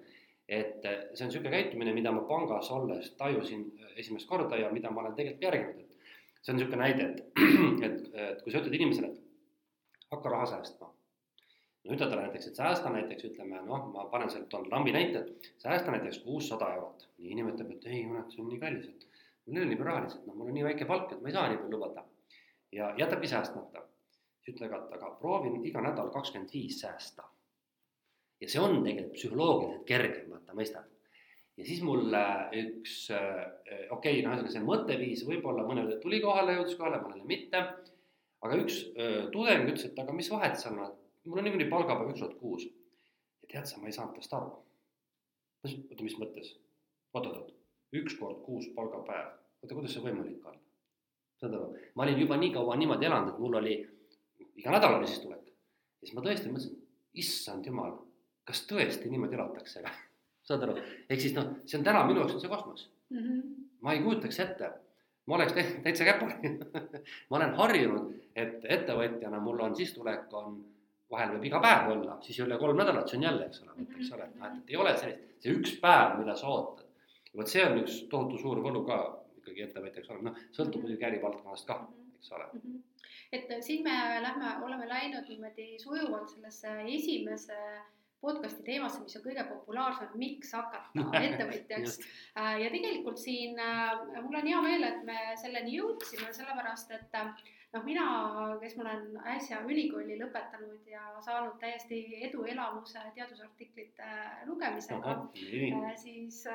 et eh, see on niisugune käitumine, mida ma pangas olles tajusin eh, esimest korda ja mida ma olen tegelikult järginud, et see on niisugune näide, et, et, et kui sa ütled inimesele, et hakka raha säästma. no ütled talle näiteks, et säästa näiteks ütleme noh, ma panen sealt, toon lambi näite, säästa näiteks kuussada eurot. nii inimene ütleb, et ei, kurat, see on nii kallis, et mul ei ole nii palju raha lihtsalt, noh, mul on nii väike palk, et ma ei saa nii palju lubada. ja jätabki säästmata. Siis ütled, aga, aga proovin iga nädal kakskümmend viis säästa ja see on tegelikult psühholoogiliselt kergem, vaata, mõistad. ja siis mul üks, okei okay,, noh, ühesõnaga see mõtteviis võib-olla mõnele tuli kohale, jõudis kohale, mõnele mitte. aga üks öö, tudeng ütles, et aga mis vahet seal on, mul on niikuinii palgapäev üks kord kuus. ja tead sa, ma ei saanud tast aru. ma ütlesin, oota, mis mõttes? oot-oot-oot, üks kord kuus palgapäev, oota, kuidas see võimalik on? saad aru, ma olin juba nii kaua niimoodi elanud, et mul oli iga nädal oli sissetulek. ja siis ma tõesti mõtlesin, issand jumal kas tõesti niimoodi elatakse saad aru, ehk siis noh, see on täna minu jaoks on see kosmos mm. -hmm. ma ei kujutaks ette, ma oleks täitsa, käpari ma olen harjunud, et ettevõtjana mul on sissetulek on, vahel võib iga päev olla, siis üle kolm nädalat, see on jälle, eks ole, eks ole, et noh, et ei ole sellist, see üks päev, mida sa ootad. vot see on üks tohutu suur võlu ka ikkagi ettevõtjaks olema, noh, sõltub muidugi ärivaldkonnast ka, eks ole mm. -hmm. Et siin me lähme, oleme läinud niimoodi sujuvalt sellesse esimese podcast'i teemasse, mis on kõige populaarsem, miks hakata ettevõtjaks. ja tegelikult siin mul on hea meel, et me selleni jõudsime, sellepärast et noh, mina, kes ma olen äsja ülikooli lõpetanud ja saanud täiesti eduelamuse teadusartiklite lugemisega, siis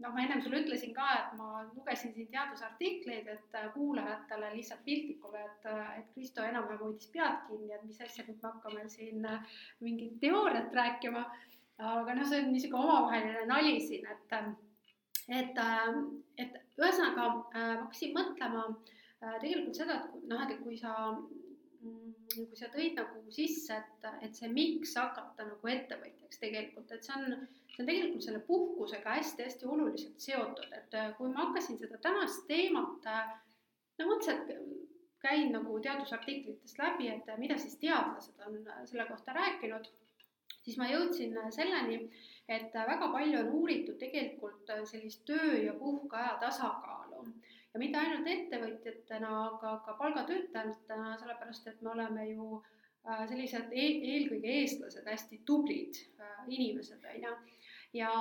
noh, ma ennem sulle ütlesin ka, et ma lugesin siin teadusartikleid, et kuulajatele lihtsalt piltlikule, et, et Kristo enam-vähem hoidis pead kinni, et mis asja, nüüd me hakkame siin mingit teooriat rääkima. aga noh, see on niisugune omavaheline nali siin, et, et, et ühesõnaga ma hakkasin mõtlema tegelikult seda, et noh, et kui sa kui sa tõid nagu sisse, et, et see miks hakata nagu ettevõtjaks tegelikult, et see on, see on tegelikult selle puhkusega hästi-hästi oluliselt seotud, et kui ma hakkasin seda tänast teemat, no otseselt käin nagu teadusartiklitest läbi, et mida siis teadlased on selle kohta rääkinud, siis ma jõudsin selleni, et väga palju on uuritud tegelikult sellist töö ja puhkeaja tasakaalu ja mitte ainult ettevõtjatena, aga ka palgatöötajatena, sellepärast et me oleme ju sellised e eelkõige eestlased, hästi tublid inimesed, on ju. Ja,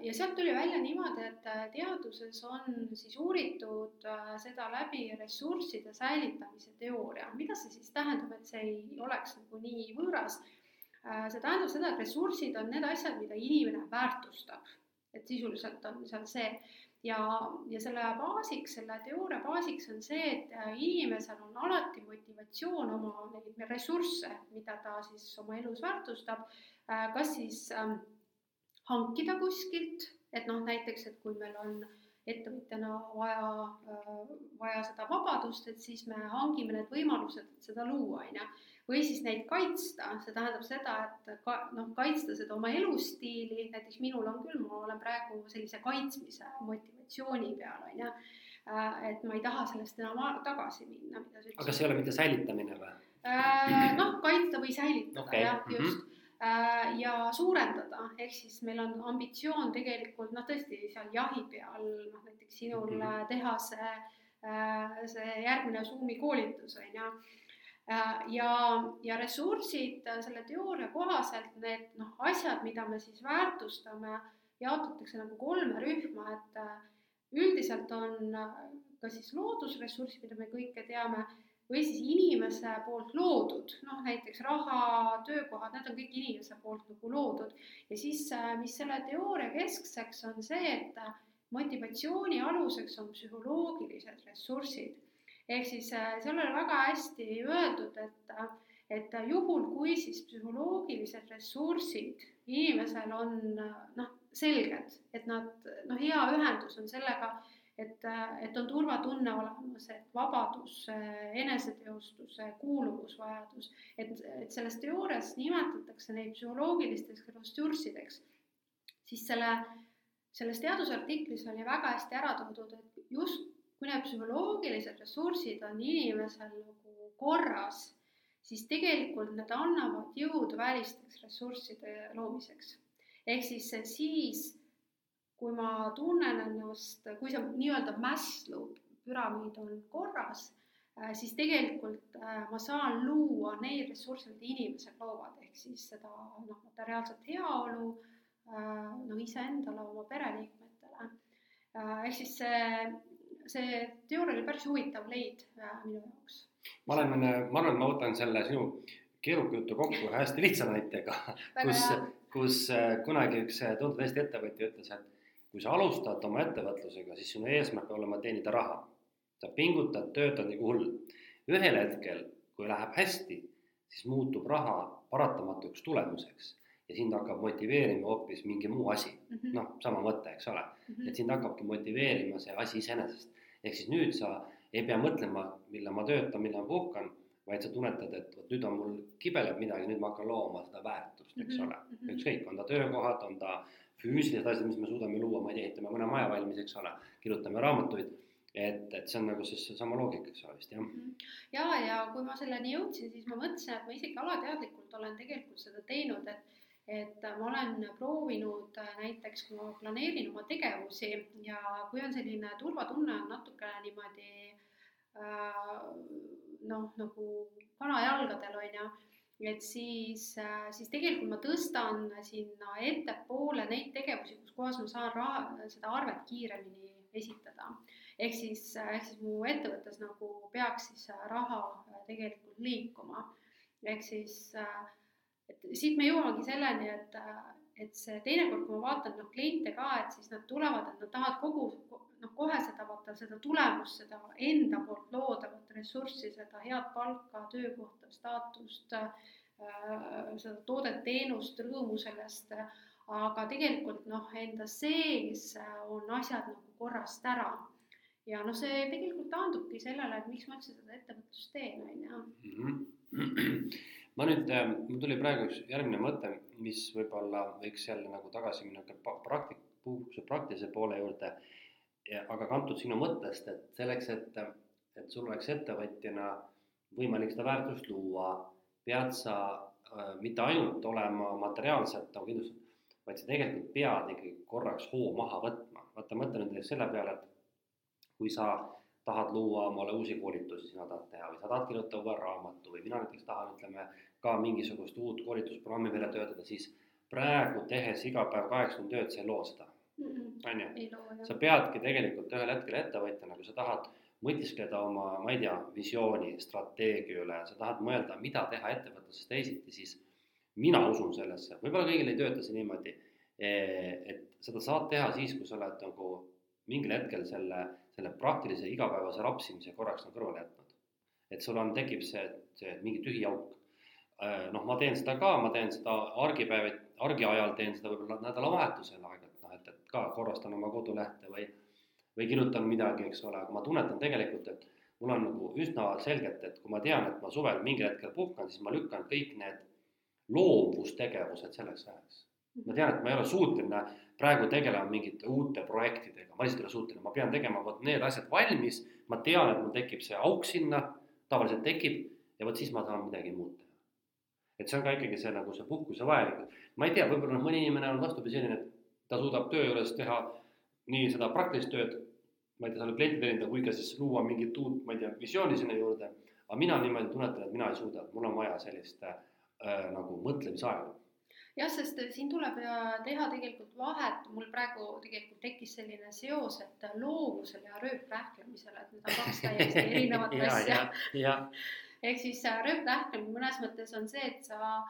ja sealt tuli välja niimoodi, et teaduses on siis uuritud seda läbi ressursside säilitamise teooria. mida see siis tähendab, et see ei oleks nagu nii võõras? see tähendab seda, et ressursid on need asjad, mida inimene väärtustab, et sisuliselt on seal see ja, ja selle baasiks, selle teooria baasiks on see, et inimesel on alati motivatsioon oma neid ressursse, mida ta siis oma elus väärtustab, kas siis ähm, hankida kuskilt, et noh, näiteks, et kui meil on ettevõtjana vaja äh,, vaja seda vabadust, et siis me hangime need võimalused, et seda luua, on ju või siis neid kaitsta, see tähendab seda, et ka noh, kaitsta seda oma elustiili, näiteks minul on küll, ma olen praegu sellise kaitsmise motivatsiooni peal, on ju. et ma ei taha sellest enam tagasi minna, mida sa ütlesid. aga see ei ole mitte säilitamine või? noh, kaitsta või säilitada okay. jah, mhm. just mm. -hmm ja suurendada, ehk siis meil on ambitsioon tegelikult noh, tõesti seal jahi peal, noh näiteks sinul mm -hmm. teha see, see järgmine Zoomi koolitus on ju ja, ja ressursid selle teooria kohaselt, need noh, asjad, mida me siis väärtustame, jaotatakse nagu kolme rühma, et äh, üldiselt on äh, ka siis loodusressursid, mida me kõike teame, või siis inimese poolt loodud, noh näiteks raha, töökohad, need on kõik inimese poolt nagu loodud. ja siis, äh, mis selle teooria keskseks on see, et motivatsiooni aluseks on psühholoogilised ressursid ehk siis äh, seal oli väga hästi öeldud, et, äh, et juhul, kui siis psühholoogilised ressursid inimesel on äh, noh, selged, et nad noh, hea ühendus on sellega, et, et on turvatunne olemas, et vabadus, eneseteostus, kuuluvusvajadus, et, et selles teoorias nimetatakse neid psühholoogilisteks ressurssideks, siis selle, selles teadusartiklis oli väga hästi ära toodud, et just kui need psühholoogilised ressursid on inimesel nagu korras, siis tegelikult need annavad jõudu välisteks ressursside loomiseks. ehk siis siis, kui ma tunnen ennast, kui see nii-öelda Maslow püramiid on korras, äh, siis tegelikult äh, ma saan luua neid ressursse, mida inimesed loovad, ehk siis seda noh, materiaalset heaolu äh, noh, iseendale, oma pereliikmetele. ehk siis see see teooria oli päris huvitav leid minu jaoks. ma olen, ma arvan, et ma võtan selle sinu keeruka jutu kokku ühe hästi lihtsa näitega, kus, kus kunagi üks tuntud Eesti ettevõtja ütles, et kui sa alustad oma ettevõtlusega, siis sinu eesmärk peab olema teenida raha. sa pingutad, töötad nagu hull. ühel hetkel, kui läheb hästi, siis muutub raha paratamatuks tulemuseks ja sind hakkab motiveerima hoopis mingi muu asi mm -hmm.. noh, sama mõte, eks ole mm, -hmm. et sind hakkabki motiveerima see asi iseenesest ehk siis nüüd sa ei pea mõtlema, millal ma töötan, millal ma puhkan, vaid sa tunnetad, et vot nüüd on mul kibeleb midagi, nüüd ma hakkan looma seda väärtust, eks mm -hmm. ole. Mhm. ükskõik, on ta töökohad, on ta füüsilised asjad, mis me suudame luua, ma ei tea, ehitame mõne maja valmis, eks ole, kirjutame raamatuid et, et see on nagu siis seesama loogika, eks ole vist jah. Mhm. ja, ja kui ma selleni jõudsin, siis ma mõtlesin, et ma isegi alateadlikult olen tegelikult seda teinud, et et ma olen proovinud äh, näiteks, kui ma planeerin oma tegevusi ja kui on selline turvatunne on natukene niimoodi äh, noh, nagu kanajalgadel on ju, et siis, äh, siis tegelikult ma tõstan sinna ettepoole neid tegevusi, kus kohas ma saan raha, seda arvet kiiremini esitada. ehk siis, ehk siis mu ettevõttes nagu peaks siis raha tegelikult liikuma. ehk siis äh, et siit me jõuamegi selleni, et, et see teinekord, kui ma vaatan noh, kliente ka, et siis nad tulevad, et nad tahavad kogu noh, kohe seda vaata seda tulemust, seda enda poolt loodavat ressurssi, seda head palka, töökohta, staatust äh,, seda toodet, teenust, rõõmu sellest, aga tegelikult noh, enda sees on asjad nagu korrast ära. Ja noh, see tegelikult taandubki sellele, et miks ma üldse seda ettevõtlust teen, on ju. Ma nüüd, äh, mul tuli praegu üks järgmine mõte, mis võib-olla võiks jälle nagu tagasi minna praktik-, puhkuse praktilise poole juurde. Aga kantud sinu mõttest, et selleks, et, et sul oleks ettevõtjana võimalik seda väärtust luua, pead sa äh, mitte ainult olema materiaalselt nagu kindlustatud, vaid sa tegelikult pead ikkagi korraks hoo maha võtma. vaata, mõtle nüüd selle peale, et kui sa tahad luua omale uusi koolitusi, sina tahad teha või sa tahad kirjutada uue raamatu või mina näiteks tahan, ütleme, ka mingisugust uut koolitusprogrammi välja töötada, siis praegu tehes iga päev kaheksa tundi tööd, sa ei loo seda, on ju. sa peadki tegelikult ühel hetkel ettevõtjana, kui sa tahad mõtiskleda oma, ma ei tea, visiooni, strateegia üle, sa tahad mõelda, mida teha ettevõtluses teisiti, siis mina usun sellesse, võib-olla kõigil ei tööta see niimoodi, et seda saad teha siis, kui sa oled nagu mingil hetkel selle, selle praktilise igapäevase rapsimise korraks nagu kõrvale jätnud. et sul on, tekib see, see mingi tühi auk. Äh, noh, ma teen seda ka, ma teen seda argipäev, argiajal teen seda võib-olla nädalavahetusel et ka korrastan oma kodulehte või, või kirjutan midagi, eks ole, aga ma tunnetan tegelikult, et mul on nagu üsna selgelt, et kui ma tean, et ma suvel mingil hetkel puhkan, siis ma lükkan kõik need loovustegevused selleks ajaks. ma tean, et ma ei ole suuteline praegu tegelema mingite uute projektidega, ma lihtsalt ei ole suuteline, ma pean tegema vot need asjad valmis, ma tean, et mul tekib see auk sinna, tavaliselt tekib. Ja vot siis ma saan midagi muud teha. et see on ka ikkagi see nagu see puhkuse vajalik, ma ei tea, võib-olla mõni inimene on vastupidi selline, et ta suudab töö juures teha nii seda praktilist tööd, ma ei tea, seal klienti teenindada, kui ka siis luua mingit uut, ma ei tea, visiooni sinna juurde. aga mina niimoodi tunnetan, et mina ei suuda, mul on vaja sellist äh, nagu mõtlemisaega jah, sest siin tuleb teha tegelikult vahet, mul praegu tegelikult tekkis selline seos, et loovusel ja rööprähklemisel, et need on kaks täiesti erinevat asja. ehk siis äh, rööprähklemine mõnes mõttes on see, et sa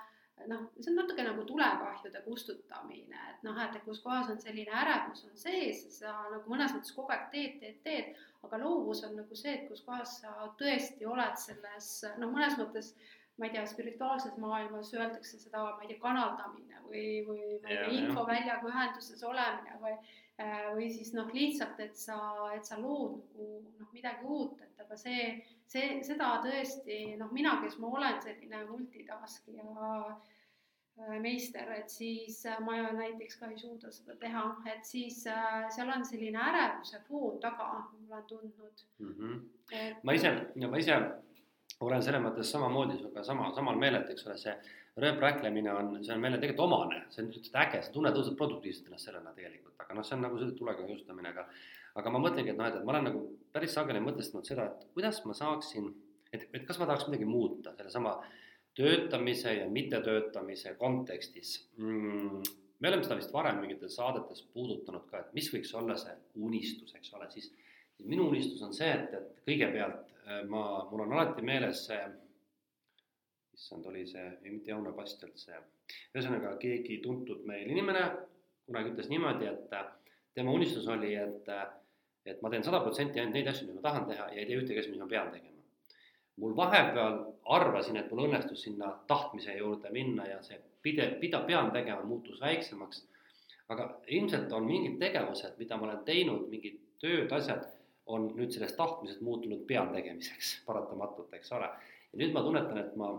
noh, see on natuke nagu tulekahjude kustutamine, et noh, et kus kohas on selline ärevus on sees, sa nagu mõnes mõttes kogu aeg teed, teed, teed, aga loovus on nagu see, et kus kohas sa tõesti oled selles noh, mõnes mõttes ma ei tea, spirituaalses maailmas öeldakse seda, ma ei tea, kanaldamine või, või ma ei tea, infoväljaga ühenduses olemine või äh, või siis noh, lihtsalt, et sa, et sa lood nagu noh, midagi uut, et aga see, see, seda tõesti noh, mina, kes ma olen selline multitaskija äh, meister, et siis äh, ma näiteks ka ei suuda seda teha, et siis seal on selline ärevuse foon taga, ma olen tundnud mm. -hmm. Et... ma ise, ma ise olen selles mõttes samamoodi sinuga sama, samal meelel, et eks ole, see rööprähklemine on, see on meile tegelikult omane, see on lihtsalt äge, sa tunned õudselt produktiivselt ennast sellena tegelikult, aga noh, see on nagu see tulega jõustamine, aga aga ma mõtlengi, et noh, et, et ma olen nagu päris sageli mõtestanud seda, et kuidas ma saaksin, et, et kas ma tahaks midagi muuta sellesama töötamise ja mittetöötamise kontekstis mm,. me oleme seda vist varem mingites saadetes puudutanud ka, et mis võiks olla see unistus, eks ole, siis, minu unistus on see, et, et kõigepealt Äh, ma, mul on alati meeles see, issand, oli see, ei mitte Jauno Pastjalt, see, ühesõnaga keegi tuntud meil inimene kunagi ütles niimoodi, et tema unistus oli, et, et ma teen sada protsenti ainult neid asju, mida ma tahan teha ja ei tee ühtegi asja, mis ma pean tegema. mul vahepeal arvasin, et mul õnnestus sinna tahtmise juurde minna ja see pidev, mida pean tegema, muutus väiksemaks. aga ilmselt on mingid tegevused, mida ma olen teinud, mingid tööd, asjad on nüüd sellest tahtmisest muutunud pealtegemiseks paratamatult, eks ole. ja nüüd ma tunnetan, et ma,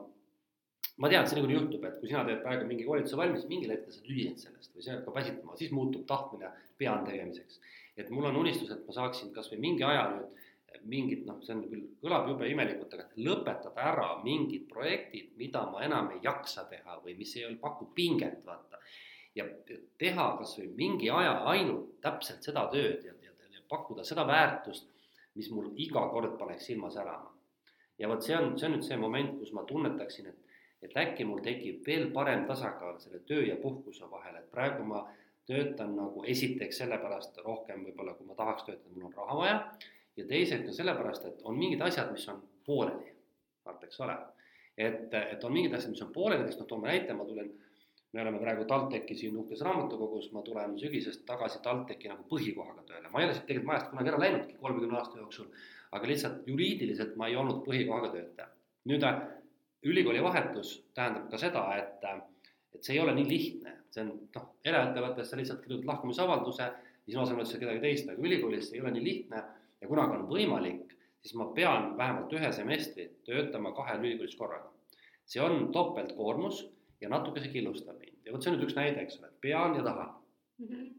ma tean, et see niikuinii juhtub, et kui sina teed praegu mingi koolituse valmis, mingil hetkel sa tüdined sellest või see hakkab väsitama, siis muutub tahtmine pealtegemiseks. et mul on unistus, et ma saaksin kasvõi mingi aja nüüd mingid noh, see on küll, kõlab jube imelikult, aga lõpetada ära mingid projektid, mida ma enam ei jaksa teha või mis ei paku pinget, vaata. ja teha kasvõi mingi aja ainult täpselt seda tööd ja pakkuda seda väärtust, mis mul iga kord paneks silma särama. ja vot see on, see on nüüd see moment, kus ma tunnetaksin, et, et äkki mul tekib veel parem tasakaal selle töö ja puhkuse vahel, et praegu ma töötan nagu esiteks sellepärast rohkem võib-olla, kui ma tahaks töötada, mul on raha vaja. ja teiseks ka sellepärast, et on mingid asjad, mis on pooleli, vaata, eks ole. et, et on mingid asjad, mis on pooleli, näiteks noh, toome näite, ma tulen me oleme praegu TalTechi siin uhkes raamatukogus, ma tulen sügisest tagasi TalTechi nagu põhikohaga tööle, ma ei ole siit tegelikult majast kunagi ära läinudki kolmekümne aasta jooksul, aga lihtsalt juriidiliselt ma ei olnud põhikohaga töötaja. nüüd ülikooli vahetus tähendab ka seda, et, et see ei ole nii lihtne, see on noh, eraettevõttes sa lihtsalt kirjutad lahkumisavalduse, siis asemel üldse kedagi teist, aga ülikoolis see ei ole nii lihtne ja kuna ka on võimalik, siis ma pean vähemalt ühe semestri töötama kahel ülikoolis korraga. see on topeltkoormus ja natuke see killustab mind ja vot see on nüüd üks näide, eks ole, pean ja tahan mm. -hmm.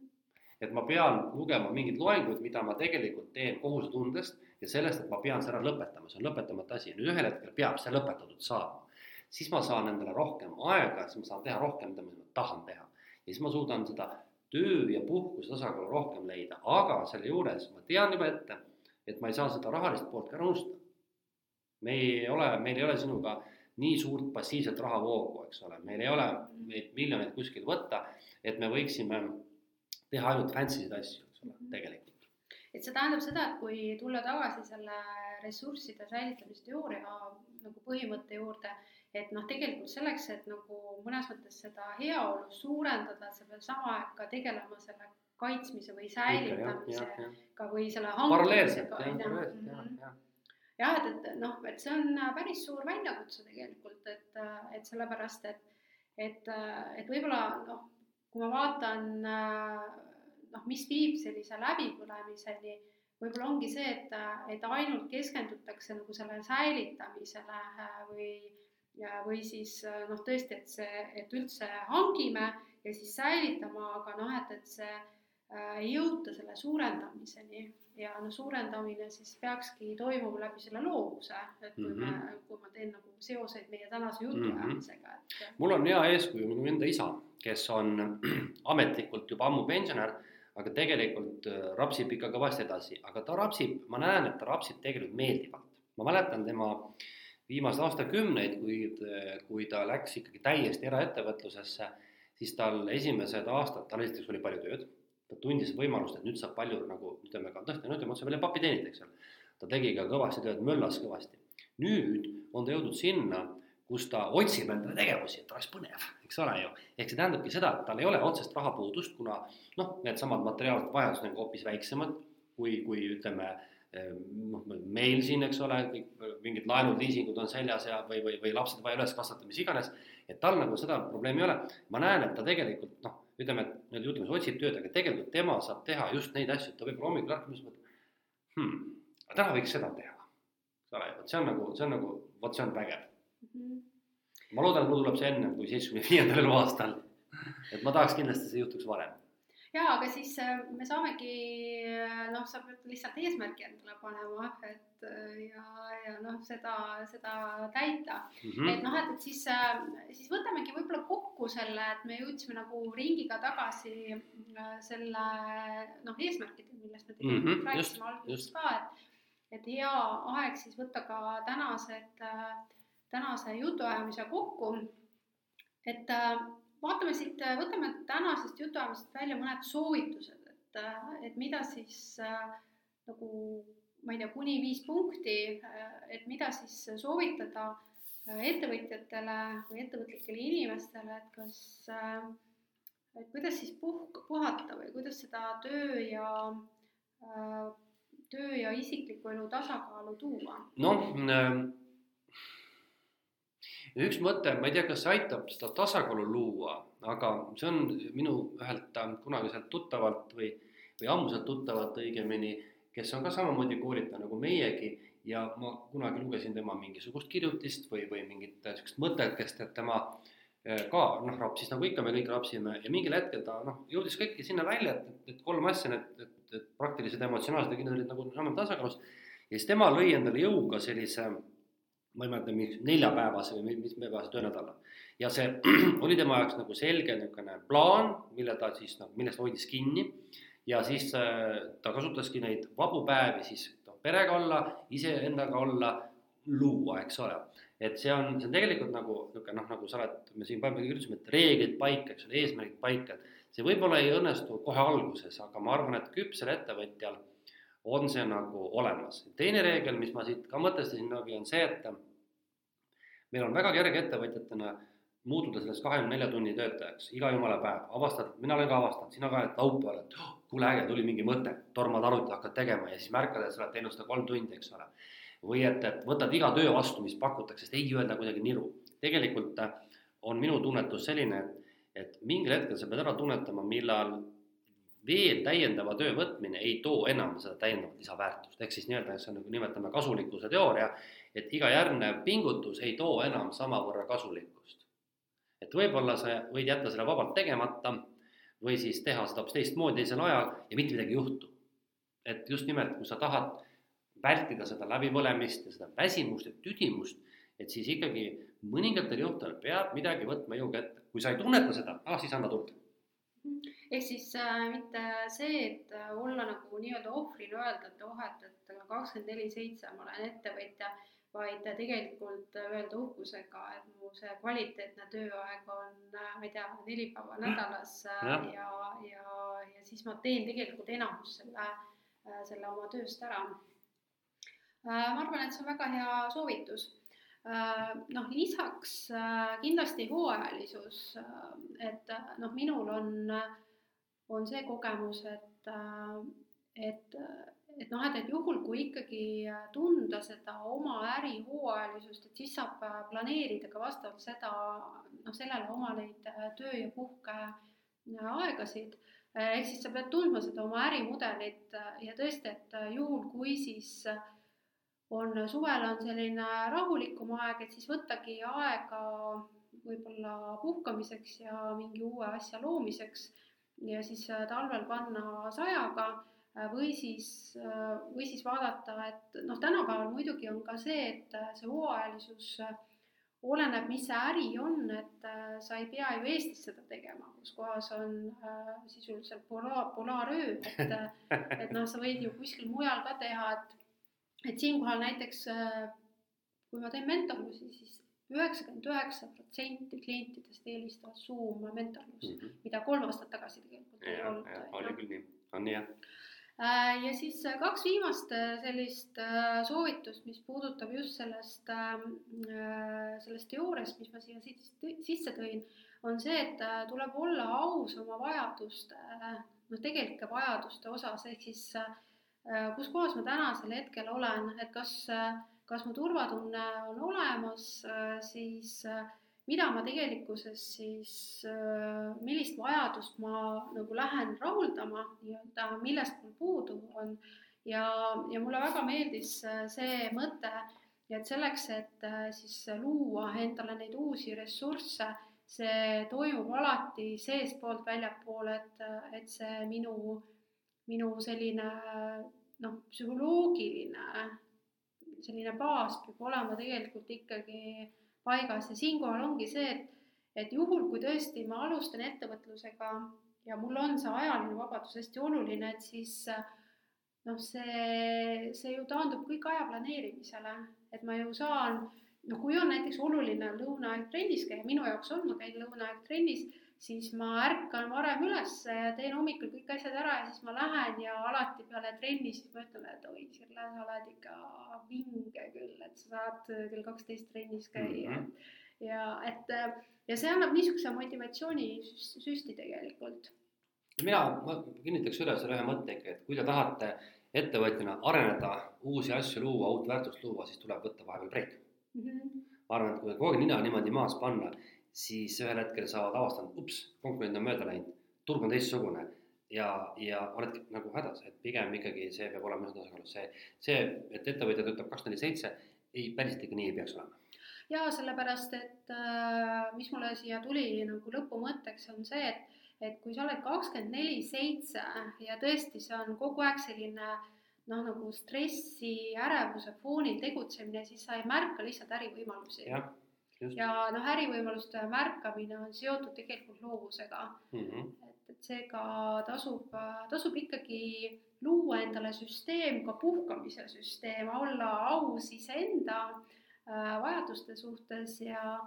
et ma pean lugema mingeid loenguid, mida ma tegelikult teen kohusetundest ja sellest, et ma pean selle ära lõpetama, see on lõpetamata asi, nüüd ühel hetkel peab see lõpetatud saama. siis ma saan endale rohkem aega, siis ma saan teha rohkem, mida ma tahan teha. ja siis ma suudan seda töö ja puhkuse tasakaalu rohkem leida, aga selle juures ma tean juba ette, et ma ei saa seda rahalist poolt ka ära unustada. me ei ole, meil ei ole sinuga nii suurt passiivset rahavoogu, eks ole, meil ei ole neid miljoneid kuskilt võtta, et me võiksime teha ainult fancy sid asju, eks ole, tegelikult. Et see tähendab seda, et kui tulla tagasi selle ressursside säilitamise teooria nagu põhimõtte juurde, et noh, tegelikult selleks, et nagu mõnes mõttes seda heaolu suurendada, sa pead sama aeg ka tegelema selle kaitsmise või säilitamisega või selle paralleelselt, jah, paralleelselt, jah, jah. Jah, et, et noh, et see on äh, päris suur väljakutse tegelikult, et, äh, et sellepärast, et, et, äh, et võib-olla noh, kui ma vaatan noh, mis viib sellise läbipõlemiseni, võib-olla ongi see, et, et ainult keskendutakse nagu selle säilitamisele või ja või siis äh, noh, tõesti, et see, et üldse hangime ja siis säilitama, aga noh, et, et see äh, ei jõuta selle suurendamiseni ja noh, suurendamine siis peakski toimuma läbi selle loovuse, et kui mm -hmm. me, mhm. kui ma teen nagu seoseid meie tänase jutuajamisega mm, -hmm. et. mul on hea eeskuju minu enda isa, kes on ametlikult juba ammu pensionär, aga tegelikult äh, rapsib ikka kõvasti edasi, aga ta rapsib, ma näen, et ta rapsib tegelikult meeldivalt. ma mäletan tema viimaseid aastakümneid, kui, kui ta läks ikkagi täiesti eraettevõtlusesse, siis tal esimesed aastad, tal esiteks oli palju tööd ta tundis võimalust, et nüüd saab palju nagu ütleme ka tõesti, no ütleme otse välja papi teenida, eks ole. ta tegi ka kõvasti tööd, möllas kõvasti. nüüd on ta jõudnud sinna, kus ta otsib endale tegevusi, et oleks põnev, eks ole ju. ehk see tähendabki seda, et tal ei ole otsest rahapuudust, kuna noh, needsamad materiaalsed vajadused on hoopis väiksemad kui, kui ütleme noh, meil siin, eks ole, mingid laenud, liisingud on seljas ja, või, või, või lapsed vaja üles kasvatada, mis iganes. et tal nagu seda probleemi ei ole. ma näen, et ta tegelikult noh ütleme, et nii-öelda jutumärkides otsib tööd, aga tegelikult tema saab teha just neid asju, et ta võib-olla hommikul ärkab ja mõtleb hmm,, täna võiks seda teha. eks ole, vot see on nagu, see on nagu, vot see on vägev. -hmm. ma loodan, et mul tuleb see enne kui seitsmekümne viiendal eluaastal. et ma tahaks kindlasti, see juhtuks varem ja aga siis äh, me saamegi äh, noh, sa pead lihtsalt eesmärgi endale panema, et äh, ja, ja noh, seda, seda täita mm. -hmm. et noh, et, et siis, siis võtamegi võib-olla kokku selle, et me jõudsime nagu ringiga tagasi selle noh, eesmärkideni, millest me tegelikult mm -hmm. rääkisime alguses ka, et et hea aeg siis võtta ka tänased, tänase jutuajamise kokku. et vaatame siit, võtame tänasest jutuajamisest välja mõned soovitused, et, et mida siis äh, nagu ma ei tea, kuni viis punkti, et mida siis soovitada äh, ettevõtjatele või ettevõtlikele inimestele, et kas, äh, et kuidas siis puhk, puhata või kuidas seda töö ja, töö ja isikliku elu tasakaalu tuua? noh ja üks mõte, ma ei tea, kas see aitab seda tasakaalu luua, aga see on minu ühelt äh, kunagiselt tuttavalt või, või ammuselt tuttavalt õigemini, kes on ka samamoodi koolitaja nagu meiegi ja ma kunagi lugesin tema mingisugust kirjutist või, või mingit niisugust mõtekest, et tema äh, ka noh, rapsis nagu ikka me kõik rapsime ja mingil hetkel ta noh, jõudis kõiki sinna välja, et, et, kolm asja, et, et, et praktilised, emotsionaalsed ja kindlad olid nagu enam tasakaalus. ja siis tema lõi endale jõuga sellise ma ei mäleta, mingi neljapäevase või mitmepäevase töönädala. ja see oli tema jaoks nagu selge niisugune plaan, mille ta siis noh, millest hoidis kinni ja siis äh, ta kasutaski neid vabu päevi siis noh, perega olla, iseendaga olla, luua, eks ole. et see on, see on tegelikult nagu niisugune noh, nagu sa oled, me siin palju kirjutasime, et reeglid paika, eks ole, eesmärgid paika, et see võib-olla ei õnnestu kohe alguses, aga ma arvan, et küpsel ettevõtjal on see nagu olemas. teine reegel, mis ma siit ka mõtestasin, on see, et meil on väga kerge ettevõtjatena muutuda sellest kahekümne nelja tunni töötajaks iga jumala päev, avastad, mina olen ka avastanud, sina ka, et laupäeval, et oh, kuule äge, tuli mingi mõte, tormad arvuti, hakkad tegema ja siis märkad, et sa oled teinud seda kolm tundi, eks ole. või et, et võtad iga töö vastu, mis pakutakse, sest ei öelda kuidagi niru. tegelikult on minu tunnetus selline, et, et mingil hetkel sa pead ära tunnetama, millal veel täiendava töö võtmine ei too enam seda täiendavat lisaväärtust, ehk siis nii-öelda, see on nagu nimetame kasulikkuse teooria, et iga järgnev pingutus ei too enam samavõrra kasulikkust. et võib-olla sa võid jätta selle vabalt tegemata või siis teha seda hoopis teistmoodi teisel ajal ja mitte midagi ei juhtu. et just nimelt, kui sa tahad vältida seda läbipõlemist ja seda väsimust ja tüdimust, et siis ikkagi mõningatel juhtudel peab midagi võtma jõuga ette, kui sa ei tunneta seda, ah siis anna tunda ehk siis äh, mitte see, et äh, olla nagu nii-öelda ohvrina öelda, et oh, et, et kakskümmend neli seitse ma olen ettevõtja, vaid tegelikult öelda uhkusega, et mu see kvaliteetne tööaeg on, äh, ma ei tea, neli päeva nädalas äh, ja, ja, ja, ja siis ma teen tegelikult enamus selle, äh, selle oma tööst ära. ma arvan, et see on väga hea soovitus noh, lisaks kindlasti hooajalisus, et noh, minul on on see kogemus, et, et, et noh, et, et juhul, kui ikkagi tunda seda oma äri hooajalisust, et siis saab planeerida ka vastavalt seda, noh, sellele oma neid töö ja puhkeaegasid. ehk siis sa pead tundma seda oma ärimudelit ja tõesti, et juhul, kui siis on suvel on selline rahulikum aeg, et siis võttagi aega võib-olla puhkamiseks ja mingi uue asja loomiseks ja siis äh, talvel panna sajaga äh, või siis, äh, või siis vaadata, et noh, tänapäeval muidugi on ka see, et see hooajalisus oleneb, mis see äri on, et sa ei pea ju Eestis seda tegema, kus kohas on sisuliselt pola-, polaaröö, et et noh, sa võid ju kuskil mujal ka teha, et et siinkohal näiteks kui ma teen mentorlusi, siis üheksakümmend üheksa protsenti klientidest eelistavad Zoom mentorlust mm, -hmm. mida kolm aastat tagasi tegelikult ja, ei olnud. oli küll nii, on nii jah äh, ja siis äh, kaks viimast äh, sellist soovitust, mis puudutab just sellest, ähm, sellest teooriast, mis ma siia sisse tõin, on see, et tuleb olla aus oma vajaduste, noh, tegelike vajaduste osas, ehk siis kus kohas ma tänasel hetkel olen, et kas kas mu turvatunne on olemas, äh, siis äh, mida ma tegelikkuses siis, äh, millist vajadust ma nagu lähen rahuldama nii-öelda, millest mul puudu on. ja, ja mulle väga meeldis see mõte, et selleks, et siis luua endale neid uusi ressursse, see toimub alati seestpoolt väljapoole, et, et see minu, minu selline noh, psühholoogiline selline baas peab olema tegelikult ikkagi paigas. Ja siinkohal ongi see, et, et juhul, kui tõesti ma alustan ettevõtlusega ja mul on see ajaline vabadus hästi oluline, et siis noh, see, see ju taandub kõik aja planeerimisele, et ma ju saan, no kui on näiteks oluline lõunaaeg trennis käia, minu jaoks on, ma käin lõunaaeg trennis siis ma ärkan varem üles ja teen hommikul kõik asjad ära ja siis ma lähen ja alati peale trenni siis ma ütlen, et oi, Sirle, sa oled ikka vinge küll, et sa saad kell kaksteist trennis käia mm. -hmm. ja et ja see annab niisuguse motivatsioonisüsti tegelikult. mina, ma kinnitaks üle selle ühe mõtte ikka, et kui te tahate ettevõtjana areneda, uusi asju luua, uut väärtust luua, siis tuleb võtta vahepeal breik mm. -hmm. ma arvan, et kui kogu aeg nina niimoodi maas panna siis ühel hetkel sa oled avastanud, ups, konkurent on mööda läinud, turg on teistsugune ja, ja oled nagu hädas, et pigem ikkagi see peab olema tasakaalus, see, see, et ettevõtja töötab kakskümmend neli seitse, ei, päriselt ikka nii ei peaks olema. ja sellepärast, et äh, mis mulle siia tuli nagu lõpumõtteks, on see, et, et kui sa oled kakskümmend neli seitse ja tõesti, see on kogu aeg selline noh, nagu stressi, ärevuse foonil tegutsemine, siis sa ei märka lihtsalt ärivõimalusi. jah ja noh, ärivõimaluste märkamine on seotud tegelikult loovusega mm. -hmm. et, et seega tasub, tasub ikkagi luua endale süsteem, ka puhkamise süsteem, olla aus iseenda äh, vajaduste suhtes ja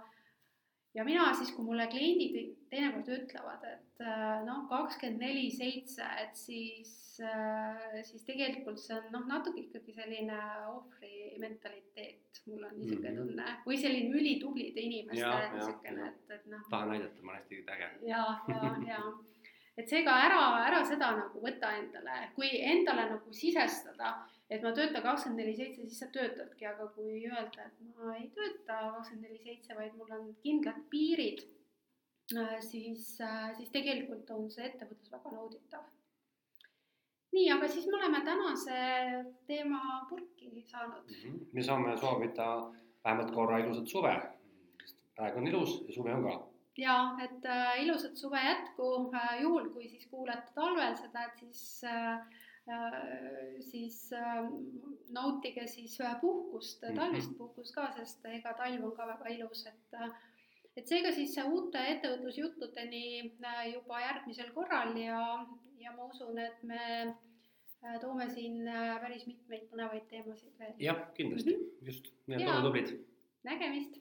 ja mina siis, kui mulle kliendid teinekord ütlevad, et äh, noh, kakskümmend neli seitse, et siis Äh, siis tegelikult see on noh, natuke ikkagi selline ohvri mentaliteet, mul on niisugune mm -hmm. tunne, või selline ülitublide inimeste niisugune, et, et noh. tahan näidata, ma olen hästi äge. ja, ja, ja et seega ära, ära seda nagu võta endale, kui endale nagu sisestada, et ma töötan kakskümmend neli seitse, siis sa töötadki, aga kui öelda, et ma ei tööta kakskümmend neli seitse, vaid mul on kindlad piirid, äh, siis, äh, siis tegelikult on see ettevõtlus väga nauditav nii, aga siis me oleme tänase teema purki saanud mm. -hmm. me saame soovida vähemalt korra ilusat suve. praegu on ilus ja suve on ka. ja et äh, ilusat suve jätku äh,, juhul kui siis kuulete talvel seda, et siis äh siis äh, nautige siis äh, puhkust, mhm. talvist puhkust ka, sest ega talv on ka väga ilus, et et seega siis uute ettevõtlusjuttudeni juba järgmisel korral ja, ja ma usun, et me Äh, toome siin äh, päris mitmeid põnevaid teemasid veel. jah, kindlasti mm, -hmm. just, nii et olge tublid. nägemist